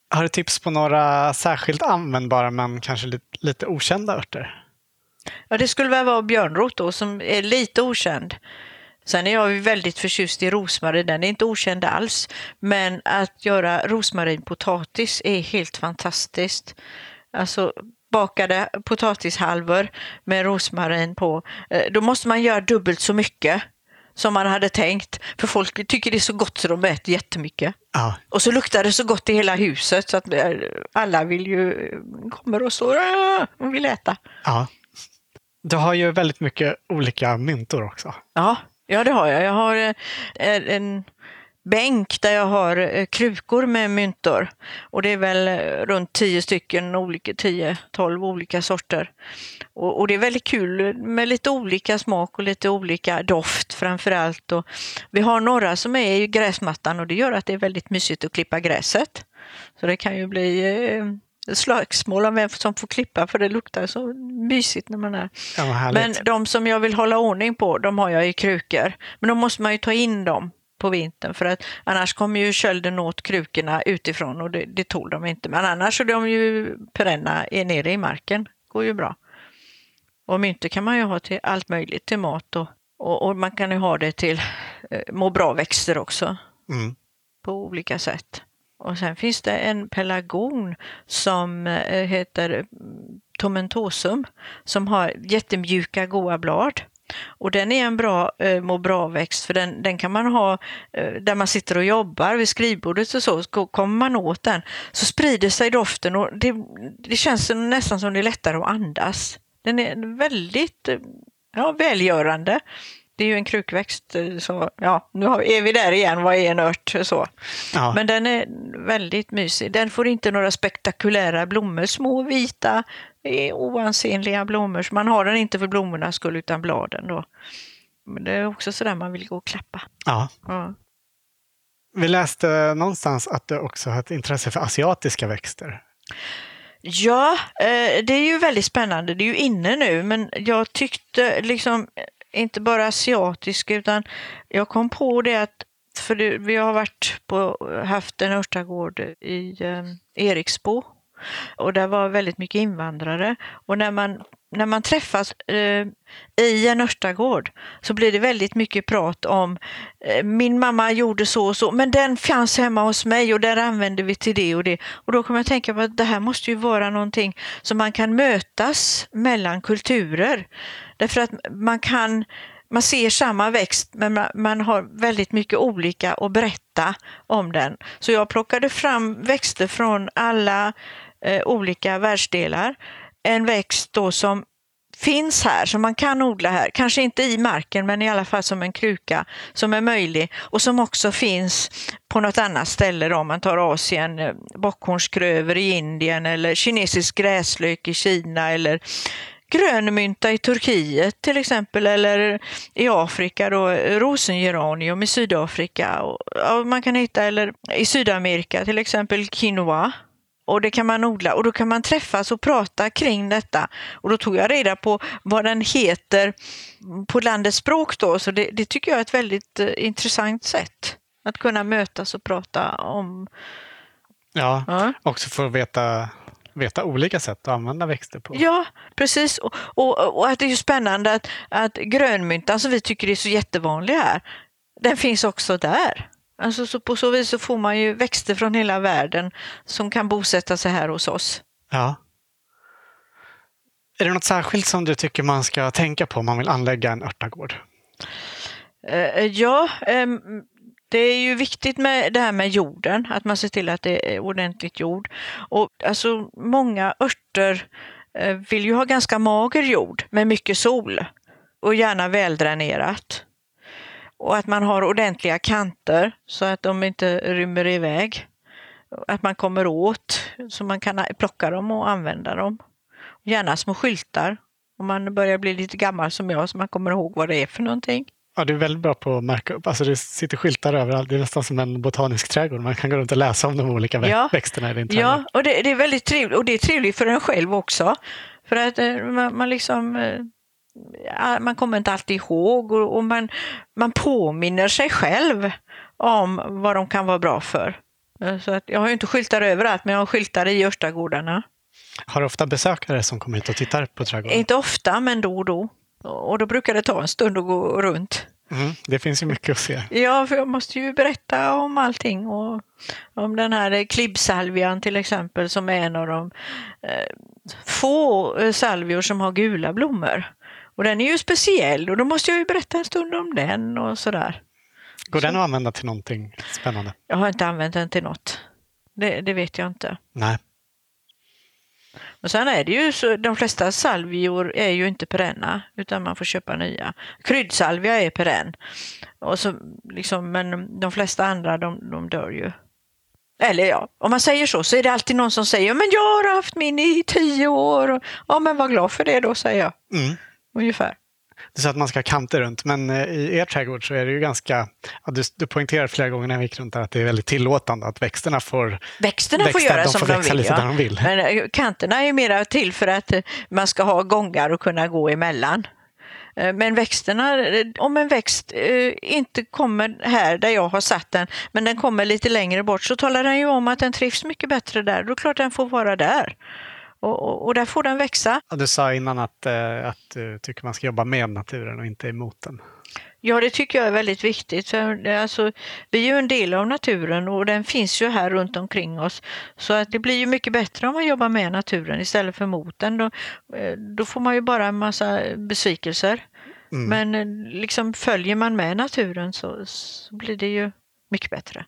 Har du tips på några särskilt användbara men kanske lite, lite okända örter? Ja, det skulle väl vara björnrot då som är lite okänd. Sen är jag väldigt förtjust i rosmarin, den är inte okänd alls. Men att göra rosmarinpotatis är helt fantastiskt. Alltså bakade potatishalvor med rosmarin på. Eh, då måste man göra dubbelt så mycket som man hade tänkt. För folk tycker det är så gott så de äter jättemycket. Ja. Och så luktar det så gott i hela huset så att eh, alla vill ju, kommer och står och vill äta. Ja. Du har ju väldigt mycket olika myntor också. Ja, ja det har jag. Jag har eh, en bänk där jag har eh, krukor med myntor. Och det är väl eh, runt 10 stycken, 10-12 olika sorter. Och, och, det är väldigt kul med lite olika smak och lite olika doft framför allt. Och vi har några som är i gräsmattan och det gör att det är väldigt mysigt att klippa gräset. Så det kan ju bli eh, slagsmål om vem som får klippa för det luktar så mysigt när man är. Ja, Men de som jag vill hålla ordning på, de har jag i krukor. Men då måste man ju ta in dem på vintern för att annars kommer ju kölden åt krukorna utifrån och det, det tål de inte. Men annars är de ju perenna nere i marken. går ju bra. Och myntor kan man ju ha till allt möjligt, till mat och, och, och man kan ju ha det till eh, må bra-växter också. Mm. På olika sätt. Och sen finns det en pelargon som eh, heter tomentosum som har jättemjuka goda blad. Och den är en bra eh, må bra-växt för den, den kan man ha eh, där man sitter och jobbar vid skrivbordet och så, så kommer man åt den så sprider sig doften och det, det känns nästan som det är lättare att andas. Den är väldigt eh, ja, välgörande. Det är ju en krukväxt, eh, så ja, nu är vi där igen, vad är en ört? Så. Ja. Men den är väldigt mysig. Den får inte några spektakulära blommor, små vita är oansenliga blommor. Så man har den inte för blommornas skull utan bladen då. Men det är också sådär man vill gå och klappa. Ja. ja. Vi läste någonstans att du också har ett intresse för asiatiska växter. Ja, eh, det är ju väldigt spännande. Det är ju inne nu, men jag tyckte liksom inte bara asiatisk, utan jag kom på det att för det, vi har varit på, haft en örtagård i eh, Eriksbo och där var väldigt mycket invandrare. Och när man, när man träffas eh, i en örtagård så blir det väldigt mycket prat om eh, min mamma gjorde så och så, men den fanns hemma hos mig och där använde vi till det och det. Och då kommer jag tänka på att det här måste ju vara någonting som man kan mötas mellan kulturer. Därför att man kan man ser samma växt men man har väldigt mycket olika att berätta om den. Så jag plockade fram växter från alla eh, olika världsdelar. En växt då som finns här, som man kan odla här. Kanske inte i marken, men i alla fall som en kruka som är möjlig och som också finns på något annat ställe. Då. Om man tar Asien, eh, bockhornskröver i Indien eller kinesisk gräslök i Kina eller grönmynta i Turkiet till exempel eller i Afrika då rosengeranium i Sydafrika. Och, och man kan hitta, eller i Sydamerika till exempel quinoa och det kan man odla och då kan man träffas och prata kring detta. Och då tog jag reda på vad den heter på landets språk då, så det, det tycker jag är ett väldigt eh, intressant sätt att kunna mötas och prata om. Ja, ja. också för att veta veta olika sätt att använda växter på. Ja, precis. Och, och, och att det är ju spännande att, att grönmyntan som vi tycker är så jättevanlig här, den finns också där. Alltså så på så vis så får man ju växter från hela världen som kan bosätta sig här hos oss. Ja. Är det något särskilt som du tycker man ska tänka på om man vill anlägga en örtagård? Uh, ja, um, det är ju viktigt med det här med jorden, att man ser till att det är ordentligt jord. Och alltså många örter uh, vill ju ha ganska mager jord med mycket sol och gärna väldränerat. Och att man har ordentliga kanter så att de inte rymmer iväg. Att man kommer åt så man kan plocka dem och använda dem. Gärna små skyltar om man börjar bli lite gammal som jag så man kommer ihåg vad det är för någonting. Ja, du är väldigt bra på att märka upp. Alltså det sitter skyltar överallt. Det är nästan som en botanisk trädgård. Man kan gå runt och läsa om de olika ja. växterna i din trädgård. Ja, och det, det, är väldigt trevligt. Och det är trevligt för en själv också. För att eh, man, man liksom eh, man kommer inte alltid ihåg och, man, man påminner sig själv om vad de kan vara bra för. Så att jag har ju inte skyltar överallt, men jag har skyltar i Örstagårdarna. Har du ofta besökare som kommer hit och tittar på trädgården? Inte ofta, men då och då. Och då brukar det ta en stund att gå runt. Mm, det finns ju mycket att se. Ja, för jag måste ju berätta om allting. Och om den här klibbsalvian till exempel som är en av de eh, få salvior som har gula blommor. Och den är ju speciell och då måste jag ju berätta en stund om den och sådär. Går så. den att använda till någonting spännande? Jag har inte använt den till något. Det, det vet jag inte. Nej. Och sen är det ju så, de flesta salvior är ju inte perenna utan man får köpa nya. Kryddsalvia är perenn. Och så, liksom, men de flesta andra de, de dör ju. Eller ja, om man säger så så är det alltid någon som säger men jag har haft min i tio år. Ja men var glad för det då säger jag. Mm ungefär. Du sa att man ska ha kanter runt, men eh, i er trädgård så är det ju ganska... Ja, du, du poängterar flera gånger när jag gick runt där att det är väldigt tillåtande att växterna får Växterna växta, får göra de som får de vill. Lite ja. de vill. Men eh, kanterna är mera till för att eh, man ska ha gångar och kunna gå emellan. Men växterna, om en växt inte kommer här där jag har satt den, men den kommer lite längre bort, så talar den ju om att den trivs mycket bättre där. Då är det klart den får vara där. Och, och, och, där får den växa. Ja, du sa innan att, eh, att du tycker man ska jobba med naturen och inte emot den. Ja, det tycker jag är väldigt viktigt. För alltså, vi är ju en del av naturen och den finns ju här runt omkring oss. Så att det blir ju mycket bättre om man jobbar med naturen istället för mot den. Då, eh, då får man ju bara en massa besvikelser. Mm. Men eh, liksom följer man med naturen så, så blir det ju mycket bättre.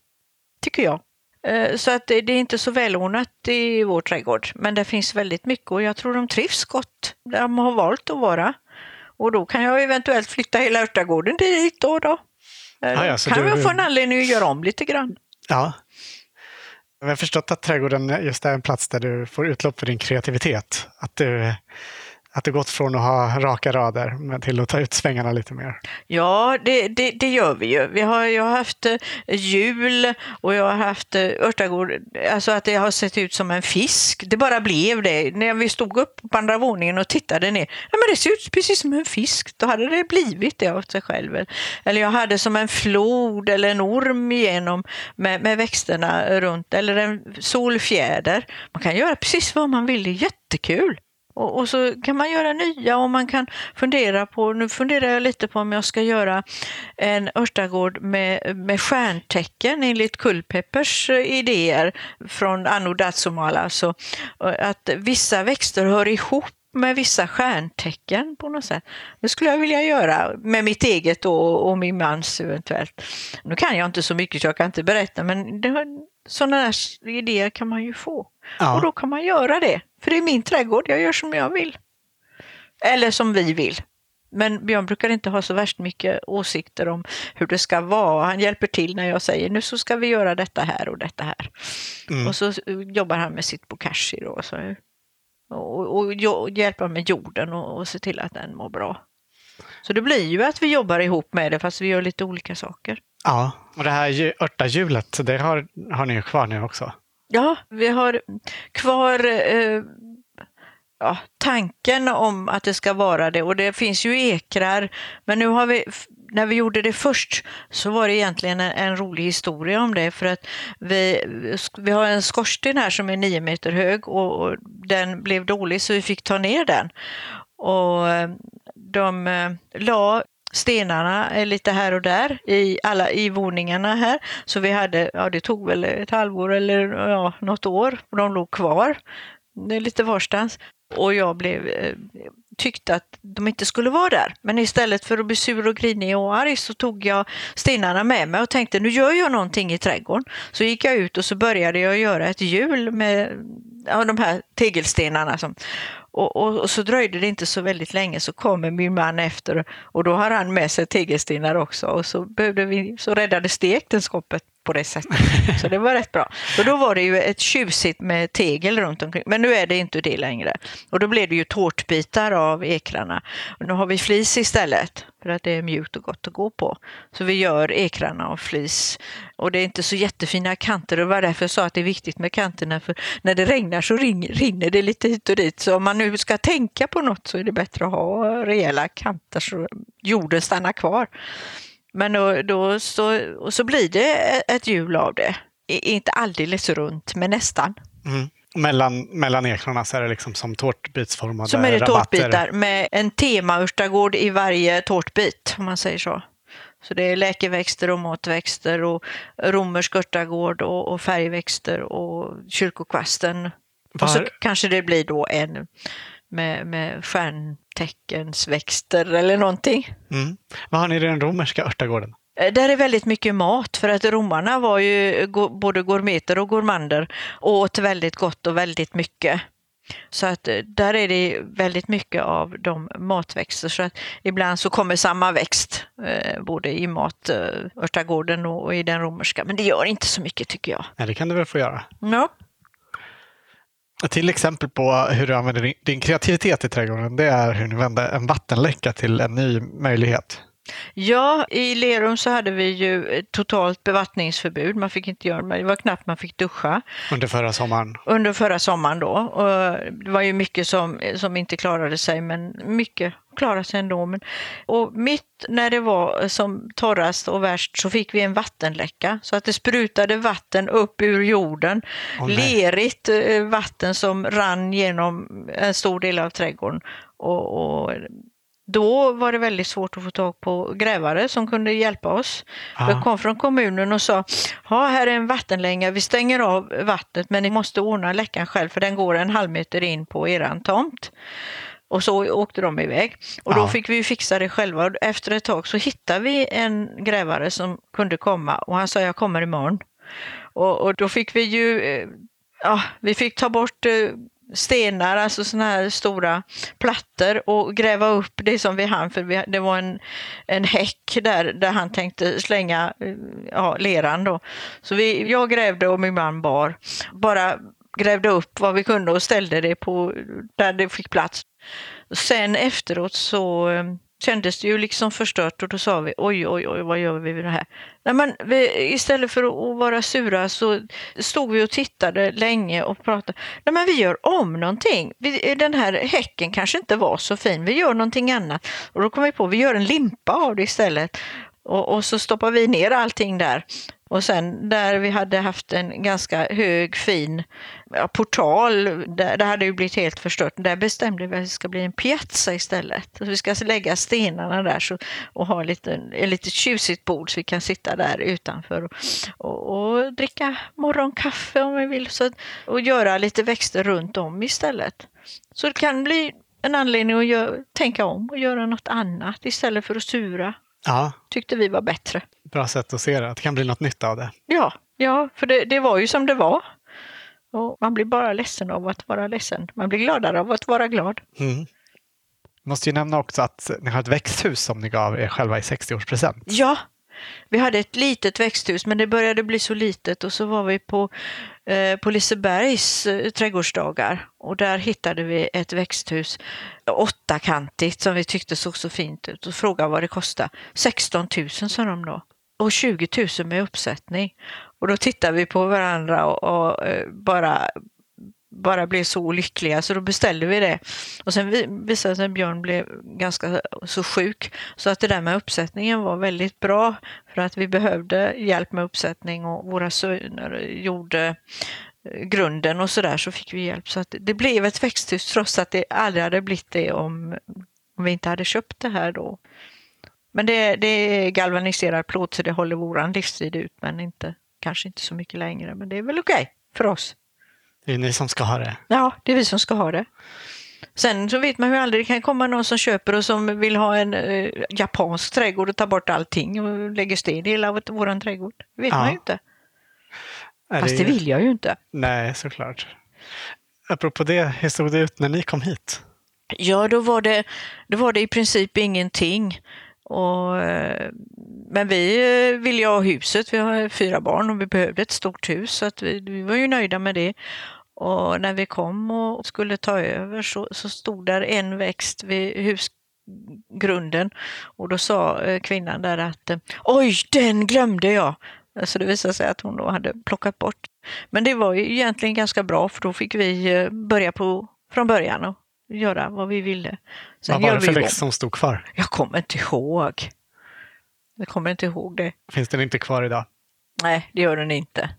Tycker jag. Eh, så att det är inte så välordnat i vår trädgård. Men det finns väldigt mycket och jag tror de trivs gott där de har valt att vara. Och då kan jag eventuellt flytta hela örtagården dit då. då. Ah, ja, kan du... jag få en anledning att göra om lite grann. Ja. Jag har förstått att trädgården just är en plats där du får utlopp för din kreativitet. Att du att det gått från att ha raka rader till att ta ut svängarna lite mer? Ja, det, det, det gör vi ju. Vi har, jag har haft eh, jul och jag har haft eh, örtagård, alltså att det har sett ut som en fisk. Det bara blev det. När vi stod upp på andra våningen och tittade ner, ja, men det ser ut precis som en fisk. Då hade det blivit det av sig själv. Eller jag hade som en flod eller en orm igenom med, med växterna runt, eller en solfjäder. Man kan göra precis vad man vill, det är jättekul. Och, och, så kan man göra nya och man kan fundera på, nu funderar jag lite på om jag ska göra en örtagård med, med stjärntecken enligt Kulpeppers eh, idéer från Anno Datsumala. Alltså, eh, att vissa växter hör ihop med vissa stjärntecken på något sätt. Det skulle jag vilja göra med mitt eget och, och min mans eventuellt. Nu kan jag inte så mycket så jag kan inte berätta men det, sådana där idéer kan man ju få. Ja. Och då kan man göra det. För det är min trädgård, jag gör som jag vill. Eller som vi vill. Men Björn brukar inte ha så värst mycket åsikter om hur det ska vara. Han hjälper till när jag säger nu så ska vi göra detta här och detta här. Mm. Och så jobbar han med sitt bokashi då. Så, och, och, och hjälper med jorden och, och se till att den mår bra. Så det blir ju att vi jobbar ihop med det fast vi gör lite olika saker. Ja, och det här örtahjulet, det har, har ni ju kvar nu också. Ja, vi har kvar eh, ja, tanken om att det ska vara det och det finns ju ekrar. Men nu har vi, när vi gjorde det först så var det egentligen en, en rolig historia om det för att vi, vi har en skorsten här som är nio meter hög och, och den blev dålig så vi fick ta ner den. Och eh, de eh, la stenarna lite här och där i alla i våningarna här. Så vi hade, ja det tog väl ett halvår eller ja, något år och de låg kvar. Lite varstans. Och jag blev, eh, tyckte att de inte skulle vara där. Men istället för att bli sur och grinig och arg så tog jag stenarna med mig och tänkte nu gör jag någonting i trädgården. Så gick jag ut och så började jag göra ett hjul med ja, de här tegelstenarna. Som, och, och, och, så dröjde det inte så väldigt länge så kommer min man efter och då har han med sig tegelstenar också. Och så, behövde vi, så räddades det äktenskapet på det sättet. Så det var rätt bra. Och då var det ju ett tjusigt med tegel runt omkring. Men nu är det inte det längre. Och då blev det ju tårtbitar av ekrarna. Och nu har vi flis istället för att det är mjukt och gott att gå på. Så vi gör ekrarna av flis. Och det är inte så jättefina kanter och det var därför jag sa att det är viktigt med kanterna för när det regnar så rinner det lite hit och dit. Så om man nu ska tänka på något så är det bättre att ha rejäla kanter så jorden stannar kvar. Men då, då så, och så blir det ett hjul av det. Inte alldeles runt, men nästan. Mm. Mellan, mellan ekrarna så är det liksom som tårtbitsformade Som är det rabatter. tårtbitar med en temaörtagård i varje tårtbit, om man säger så. Så det är läkeväxter och matväxter och romersk örtagård och, och färgväxter och kyrkokvasten. Var... Och så kanske det blir då en med, med stjärnteckensväxter eller någonting. Mm. Vad har ni i den romerska örtagården? Eh, där är väldigt mycket mat för att romarna var ju både gourmeter och gourmander och åt väldigt gott och väldigt mycket. Så att eh, där är det väldigt mycket av de matväxter så att ibland så kommer samma växt eh, både i matörtagården och i den romerska. Men det gör inte så mycket tycker jag. Ja, det kan du väl få göra. Ja. Till exempel på hur du använder din kreativitet i trädgården, det är hur ni vände en vattenläcka till en ny möjlighet. Ja, i Lerum så hade vi ju totalt bevattningsförbud. Man fick inte göra det var knappt man fick duscha. Under förra sommaren? Under förra sommaren då. Och det var ju mycket som, som inte klarade sig, men mycket klarade sig ändå. Men, och mitt när det var som torrast och värst så fick vi en vattenläcka så att det sprutade vatten upp ur jorden. Oh, Lerigt eh, vatten som rann genom en stor del av trädgården. och, och då var det väldigt svårt att få tag på grävare som kunde hjälpa oss. Aha. Jag kom från kommunen och sa, ja här är en vattenlänga, vi stänger av vattnet men ni måste ordna läckan själv för den går en halv meter in på eran tomt. Och så åkte de iväg. Och då fick vi fixa det själva. Efter ett tag så hittade vi en grävare som kunde komma och han sa jag kommer imorgon. Och, och då fick vi ju, eh, ja, vi fick ta bort eh, stenar, alltså sådana här stora plattor och gräva upp det som vi hann för vi, det var en, en häck där, där han tänkte slänga ja, leran då. Så vi, jag grävde och min man bar. Bara grävde upp vad vi kunde och ställde det på där det fick plats. Sen efteråt så eh, kändes det ju liksom förstört och då sa vi oj, oj, oj, vad gör vi med det här? Nej, men vi, istället för att vara sura så stod vi och tittade länge och pratade. Nej, men vi gör om någonting. Vi, den här häcken kanske inte var så fin. Vi gör någonting annat. Och då kom vi på att vi gör en limpa av det istället. Och, och så stoppar vi ner allting där. Och sen där vi hade haft en ganska hög fin ja, portal, där, det hade ju blivit helt förstört. Där bestämde vi att det ska bli en piazza istället. Så vi ska lägga stenarna där så, och ha lite, ett lite tjusigt bord så vi kan sitta där utanför och, och, och dricka morgonkaffe om vi vill. Så, och göra lite växter runt om istället. Så det kan bli en anledning att gör, tänka om och göra något annat istället för att sura. Ja. Tyckte vi var bättre. Bra sätt att se det, att det kan bli något nytt av det. Ja, ja för det, det var ju som det var. Och man blir bara ledsen av att vara ledsen. Man blir gladare av att vara glad. Mm. Måste ju nämna också att ni har ett växthus som ni gav er själva i 60-årspresent. Ja, vi hade ett litet växthus men det började bli så litet och så var vi på, eh, på Lisebergs eh, trädgårdsdagar och där hittade vi ett växthus åttakantigt som vi tyckte såg så fint ut och frågade vad det kostade. 16 000 sa de då och 20 000 med uppsättning. Och då tittade vi på varandra och, och eh, bara bara blev så lyckliga så då beställde vi det. Och sen visade det sig att Björn blev ganska så sjuk så att det där med uppsättningen var väldigt bra för att vi behövde hjälp med uppsättning och våra söner gjorde eh, grunden och så där så fick vi hjälp. Så att det blev ett växthus trots att det aldrig hade blivit det om, om vi inte hade köpt det här då. Men det, det är galvaniserad plåt så det håller våran livstid ut men inte, kanske inte så mycket längre. Men det är väl okej okay för oss. Det är ni som ska ha det. Ja, det är vi som ska ha det. Sen så vet man ju aldrig, det kan komma någon som köper och som vill ha en eh, japansk trädgård och ta bort allting och lägger sten i hela vår trädgård. Det vet ja. man ju inte. Är Fast det, det vill jag ju inte. Nej, såklart. Apropå det, hur såg det ut när ni kom hit? Ja, då var det, då var det i princip ingenting. Och, eh, men vi eh, ville ju ha huset, vi har fyra barn och vi behövde ett stort hus så att vi, vi var ju nöjda med det. Och när vi kom och skulle ta över så, så stod där en växt vid husgrunden och då sa eh, kvinnan där att oj, den glömde jag. Så det visade sig att hon då hade plockat bort. Men det var ju egentligen ganska bra för då fick vi börja på från början och göra vad vi ville. Sen vad var det för växt som stod kvar? Jag kommer inte ihåg. Jag kommer inte ihåg det. Finns den inte kvar idag? Nej, det gör den inte.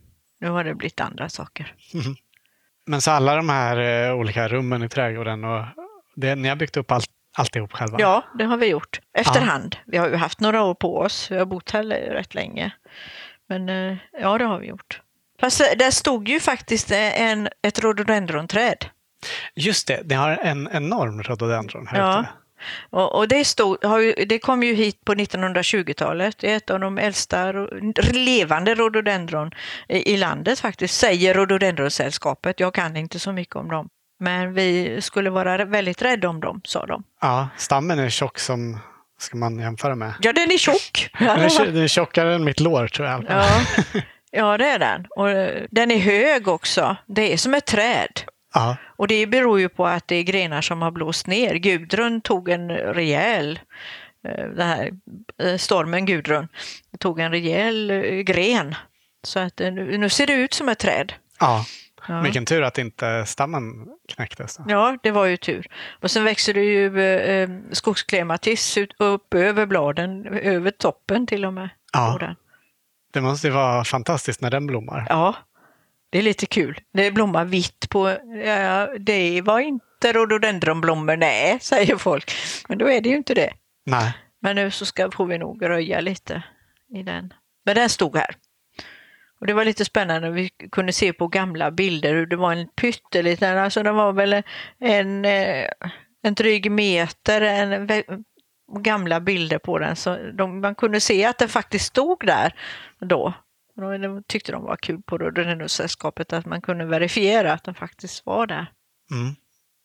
Nu har det blivit andra saker. Men så alla de här uh, olika rummen i trädgården, och det, ni har byggt upp allt, alltihop själva? Ja, det har vi gjort. Efterhand. Ja. Vi har ju haft några år på oss. Vi har bott här rätt länge. Men uh, ja, det har vi gjort. Fast eh, där stod ju faktiskt en, ett rhododendronträd. Just det, det har en enorm rhododendron här ja. ute. Och, och det, stod, ju, det kom ju hit på 1920-talet. Det är ett av de äldsta levande rhododendron i, i landet faktiskt, säger Rhododendronsällskapet. Jag kan inte så mycket om dem. Men vi skulle vara väldigt rädda om dem, sa de. Ja, stammen är tjock som ska man jämföra med. Ja, den är tjock. den, är, den är tjockare än mitt lår tror jag. Ja. ja, det är den. Och den är hög också. Det är som ett träd. Ja. Och det beror ju på att det är grenar som har blåst ner. Gudrun tog en rejäl, eh, den här eh, stormen Gudrun, tog en rejäl eh, gren. Så att nu ser det ut som ett träd. Ja. Ja. Vilken tur att inte stammen knäcktes. Då. Ja, det var ju tur. Och sen växer det ju eh, skogsklimatis upp över bladen, över toppen till och med. Ja. Det måste ju vara fantastiskt när den blommar. Ja, det är lite kul. Det blommar vitt på... Ja, det var inte rhododendronblommor, nej, säger folk. Men då är det ju inte det. Nej. Men nu så ska, får vi nog röja lite i den. Men den stod här. Och det var lite spännande, vi kunde se på gamla bilder hur det var en pytteliten, alltså den var väl en, eh, en dryg meter, en, gamla bilder på den. Så de, man kunde se att den faktiskt stod där då. Det tyckte de var kul på Rhododendronsällskapet att man kunde verifiera att den faktiskt var där. Mm.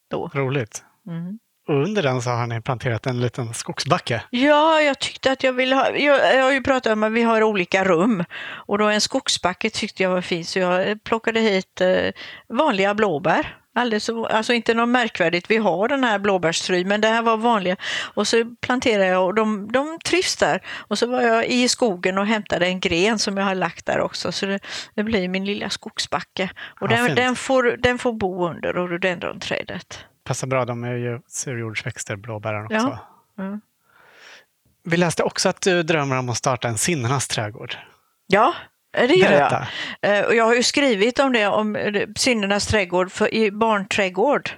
Då. Roligt. Mm. Och under den så har ni planterat en liten skogsbacke. Ja, jag tyckte att jag ville ha, jag, jag har ju pratat om att vi har olika rum och då en skogsbacke tyckte jag var fint så jag plockade hit eh, vanliga blåbär Alldeles, alltså inte något märkvärdigt. Vi har den här blåbärstry, men det här var vanliga. Och så planterade jag och de, de trivs där. Och så var jag i skogen och hämtade en gren som jag har lagt där också. Så det, det blir min lilla skogsbacke. Och ja, den, den, får, den får bo under rhododendronträdet. Passar bra, de är ju surjordsväxter, blåbären också. Ja. Mm. Vi läste också att du drömmer om att starta en sinnenas trädgård. Ja, det gör Berätta. jag. Eh, och jag har ju skrivit om det, om Syndernas trädgård för, i Barnträdgård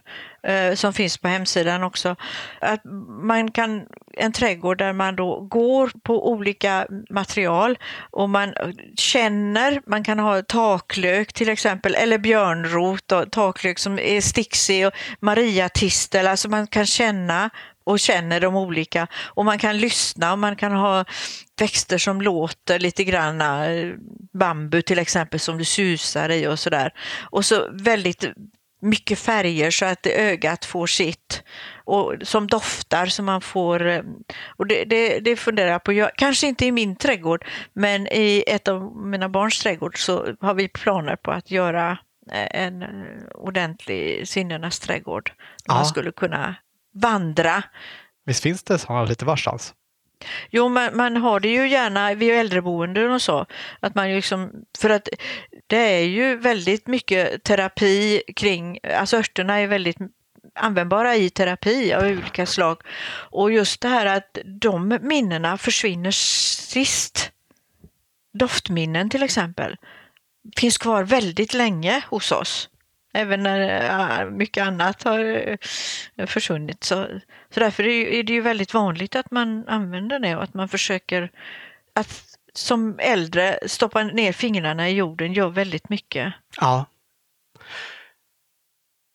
eh, som finns på hemsidan också. Att man kan, en trädgård där man då går på olika material och man känner, man kan ha taklök till exempel, eller björnrot, och taklök som är stixig och mariatistel, alltså man kan känna och känner de olika. Och man kan lyssna och man kan ha växter som låter lite grann, bambu till exempel som du susar i och sådär. Och så väldigt mycket färger så att ögat får sitt och som doftar så man får... eh, Och det, det, det funderar jag på. Jag, kanske inte i min trädgård, men i ett av mina barns trädgård så har vi planer på att göra eh, en eh, ordentlig sinnenas trädgård. Ja. Man skulle kunna vandra. Visst finns det sådana lite varstans? Jo, man, man har det ju gärna vid äldreboenden och så. Att man liksom, för att det är ju väldigt mycket terapi kring, alltså örterna är väldigt användbara i terapi av olika slag. Och just det här att de minnena försvinner sist. Doftminnen till exempel finns kvar väldigt länge hos oss. Även när mycket annat har äh, försvunnit. Så, så därför är det ju- väldigt vanligt att man använder det och att man försöker att som äldre stoppa ner fingrarna i jorden gör väldigt mycket. Ja.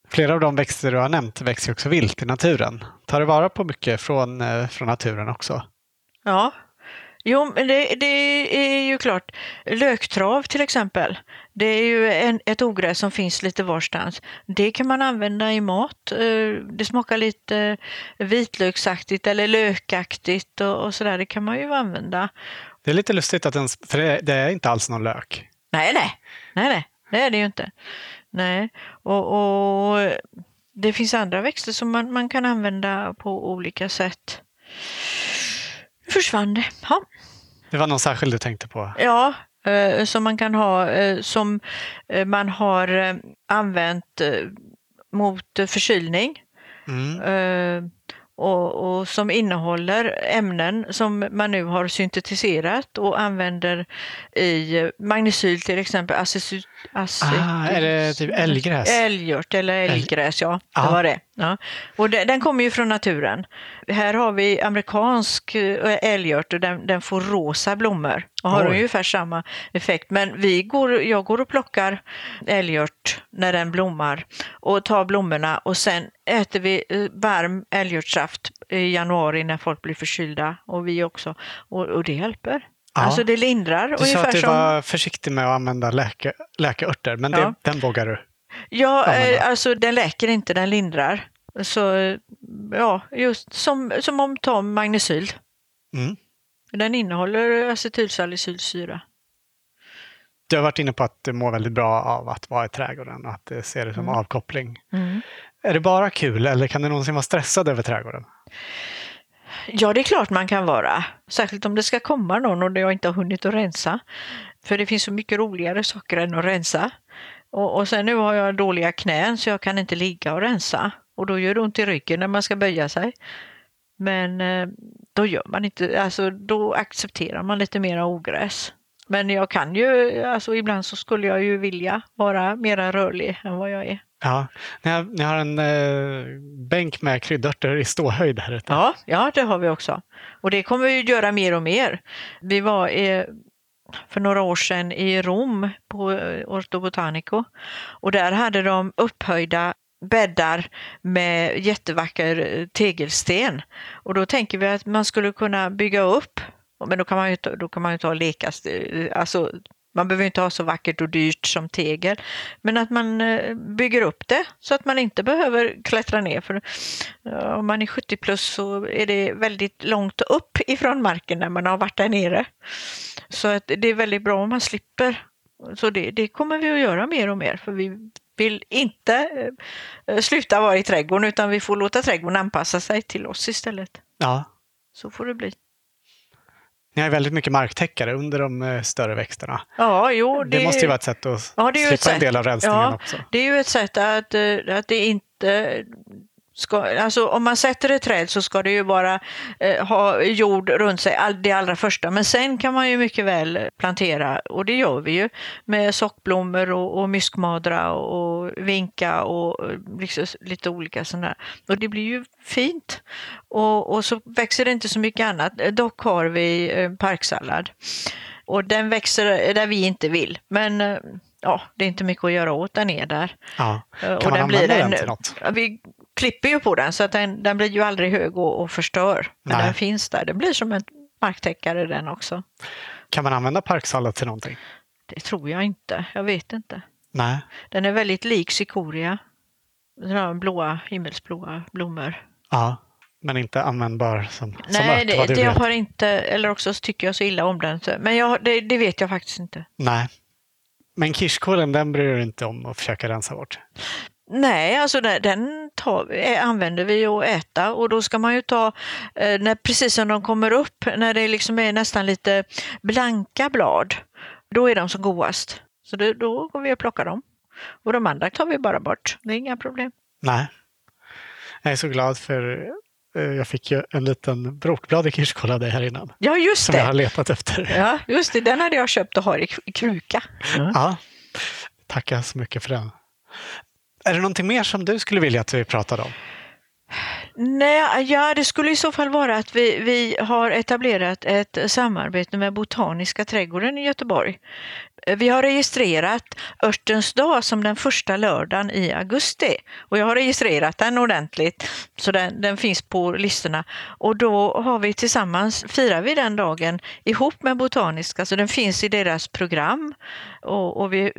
Flera av de växter du har nämnt växer också vilt i naturen. Tar du vara på mycket från, eh, från naturen också? Ja, jo, men det, det är ju klart. Löktrav till exempel, det är ju en, ett ogräs som finns lite varstans. Det kan man använda i mat. Eh, Det smakar lite vitlöksaktigt eller lökaktigt och, och sådär. Det kan man ju använda. Det är lite lustigt att den, för det, det är inte alls någon lök. Nej, nej, nej, nej, det är det ju inte. Nej, och, och det finns andra växter som man, man kan använda på olika sätt. Försvann det. Ja. Det var någon särskild du tänkte på? Ja, eh, som man kan ha, eh, som eh, man har använt mot förkylning Mm. och, och som innehåller ämnen som man nu har syntetiserat och använder i magnesyl till exempel. Acetyl, Ah, är det typ älgräs? Älgört eller älggräs. Ja. Det var det. Ja. Och det, den kommer ju från naturen. Här har vi amerikansk eh, älgört och den, den får rosa blommor och har Oj. ungefär samma effekt. Men vi går, jag går och plockar älgört när den blommar och tar blommorna och sen äter vi eh, varm älgörtsaft i januari när folk blir förkylda och vi också. Och, och det hjälper. Ja. Alltså det lindrar Du sa att du som... var försiktig med att använda läke, läkeörter, men Ja. det, den vågar du? Ja, eh, alltså den läker inte, den lindrar. Så ja, just som, som om ta magnesyl. Mm. Den innehåller acetylsalicylsyra. Du har varit inne på att du mår väldigt bra av att vara i trädgården och att du ser det som Mm. avkoppling. Är det bara kul eller kan du någonsin vara stressad över trädgården? Ja, det är klart man kan vara. Särskilt om det ska komma någon och jag inte har hunnit att rensa. För det finns så mycket roligare saker än att rensa. Och, och sen nu har jag dåliga knän så jag kan inte ligga och rensa. Och då gör det ont i ryggen när man ska böja sig. Men eh, då gör man inte, alltså då accepterar man lite mera ogräs. Men jag kan ju, alltså ibland så skulle jag ju vilja vara mera rörlig än vad jag är. Ja, ni har, ni har en eh, bänk med kryddörter i ståhöjd här ute. Ja, ja, det har vi också. Och det kommer vi att göra mer och mer. Vi var eh, för några år sedan i Rom på eh, Orto Botanico och där hade de upphöjda bäddar med jättevacker eh, tegelsten. Och då tänker vi att man skulle kunna bygga upp, men då kan man ju, ta- då kan man ju ta och leka, eh, alltså man behöver inte ha så vackert och dyrt som tegel, men att man eh, bygger upp det så att man inte behöver klättra ner. För Ja, Om man är 70 plus så är det väldigt långt upp ifrån marken när man har varit där nere. Så att det är väldigt bra om man slipper. Så det, det kommer vi att göra mer och mer för vi vill inte eh, sluta vara i trädgården utan vi får låta trädgården anpassa sig till oss istället. Ja. Så får det bli. Ni har väldigt mycket marktäckare under de eh, större växterna. Ja, jo, Det, måste ju vara ett sätt att Ja, det slippa ett sätt. en del av rensningen Ja. också. Det är ju ett sätt att, eh, att det inte ska, alltså om man sätter ett träd så ska det ju bara eh, ha jord runt sig, all, det allra första. Men sen kan man ju mycket väl plantera, och det gör vi ju, med sockblommor och, och myskmadra och, och vinka och eh, liksom, lite olika sådana. Och det blir ju fint. Och, och så växer det inte så mycket annat. Dock har vi eh, parksallad. Och den växer där vi inte vill. Men eh, ja, det är inte mycket att göra åt, den är där. Ja. Eh, Kan man använda den till något? Vi klipper ju på den så att den, den blir ju aldrig hög och, och förstör. Men Nej. den finns där. Den blir som en marktäckare den också. Kan man använda parksallad till någonting? Det tror jag inte. Jag vet inte. Nej. Den är väldigt lik cikoria. Sådana blåa, himmelsblåa blommor. Ja, men inte användbar som, som Nej, ört, vad det, det jag har inte, eller också så tycker jag så illa om den. Men jag, det, det vet jag faktiskt inte. Nej. Men kirskålen, den bryr du dig inte om att försöka rensa bort? Nej, alltså den, den tar, eh, använder vi att äta och då ska man ju ta, eh, när, precis som de kommer upp, när det liksom är nästan lite blanka blad, då är de som godast. Så det, då går vi och plockar dem. Och de andra tar vi bara bort, det är inga problem. Nej. Jag är så glad för eh, jag fick ju en liten brokbladig kirskål av dig här innan. Ja, just Som jag har det. letat efter. Ja, just det. Den hade jag köpt och har i, i kruka. Ja. Tackar så mycket för den. Är det någonting mer som du skulle vilja att vi pratade om? Nej, ja, det skulle i så fall vara att vi, vi har etablerat ett samarbete med Botaniska trädgården i Göteborg. Vi har registrerat Örtens dag som den första lördagen i augusti och jag har registrerat den ordentligt så den, den finns på listorna och då har vi tillsammans, firar vi den dagen ihop med Botaniska så den finns i deras program och, och vi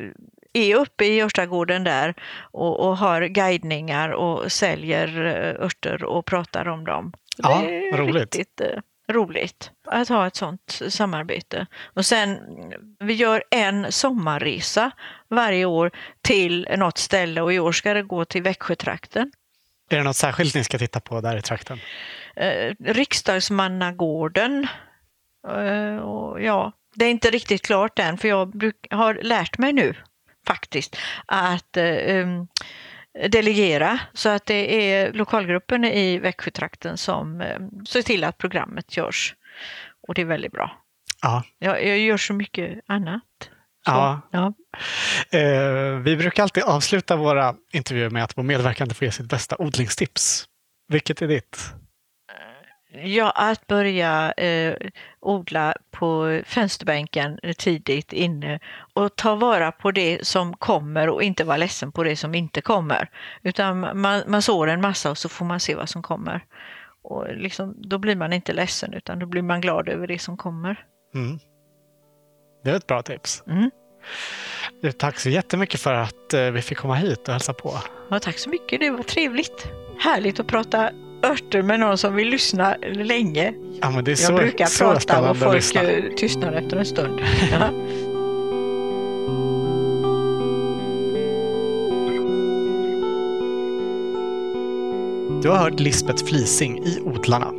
är uppe i Örtagården där och, och har guidningar och säljer eh, örter och pratar om dem. Ja, det är roligt. riktigt eh, roligt att ha ett sånt samarbete. Och sen, vi gör en sommarresa varje år till något ställe och i år ska det gå till Växjötrakten. Är det något särskilt ni ska titta på där i trakten? Eh, Riksdagsmannagården. Eh, och ja, det är inte riktigt klart än för jag bruk, har lärt mig nu faktiskt att eh, em, delegera så att det är lokalgruppen i Växjötrakten som eh, ser till att programmet görs. Och det är väldigt bra. Ja. Jag, jag gör så mycket annat. Så, Ja. ja. Eh, vi brukar alltid avsluta våra intervjuer med att vår medverkande får ge sitt bästa odlingstips. Vilket är ditt? Ja, att börja eh, odla på fönsterbänken tidigt inne och ta vara på det som kommer och inte vara ledsen på det som inte kommer. Utan man, man sår en massa och så får man se vad som kommer. Och liksom, då blir man inte ledsen utan då blir man glad över det som kommer. Mm. Det är ett bra tips. Mm. Tack så jättemycket för att eh, vi fick komma hit och hälsa på. Ja, tack så mycket, det var trevligt. Härligt att prata örter med någon som vill lyssna länge. Ja, men det är Jag så, brukar så prata och folk lyssna. eh, tystnar efter en stund. Ja. Du har hört Lisbeth Flising i Odlarna.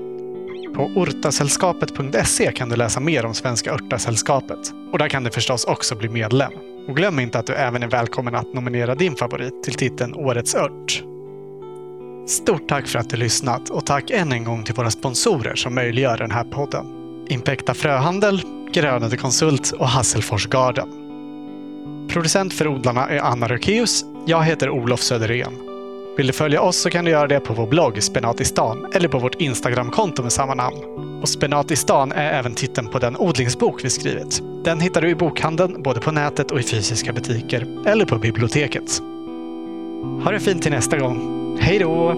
På ortasällskapet.se kan du läsa mer om Svenska Örtasällskapet. Och där kan du förstås också bli medlem. Och glöm inte att du även är välkommen att nominera din favorit till titeln Årets ört. Stort tack för att du lyssnat och tack än en gång till våra sponsorer som möjliggör den här podden. Impekta Fröhandel, Grönade Konsult och Hasselfors Garden. Producent för odlarna är Anna Rökeus. Jag heter Olof Söderén. Vill du följa oss så kan du göra det på vår blogg Spenatistan eller på vårt Instagramkonto med samma namn. Och Spenatistan är även titeln på den odlingsbok vi skrivit. Den hittar du i bokhandeln, både på nätet och i fysiska butiker, eller på biblioteket. Ha det fint till nästa gång. Hej då!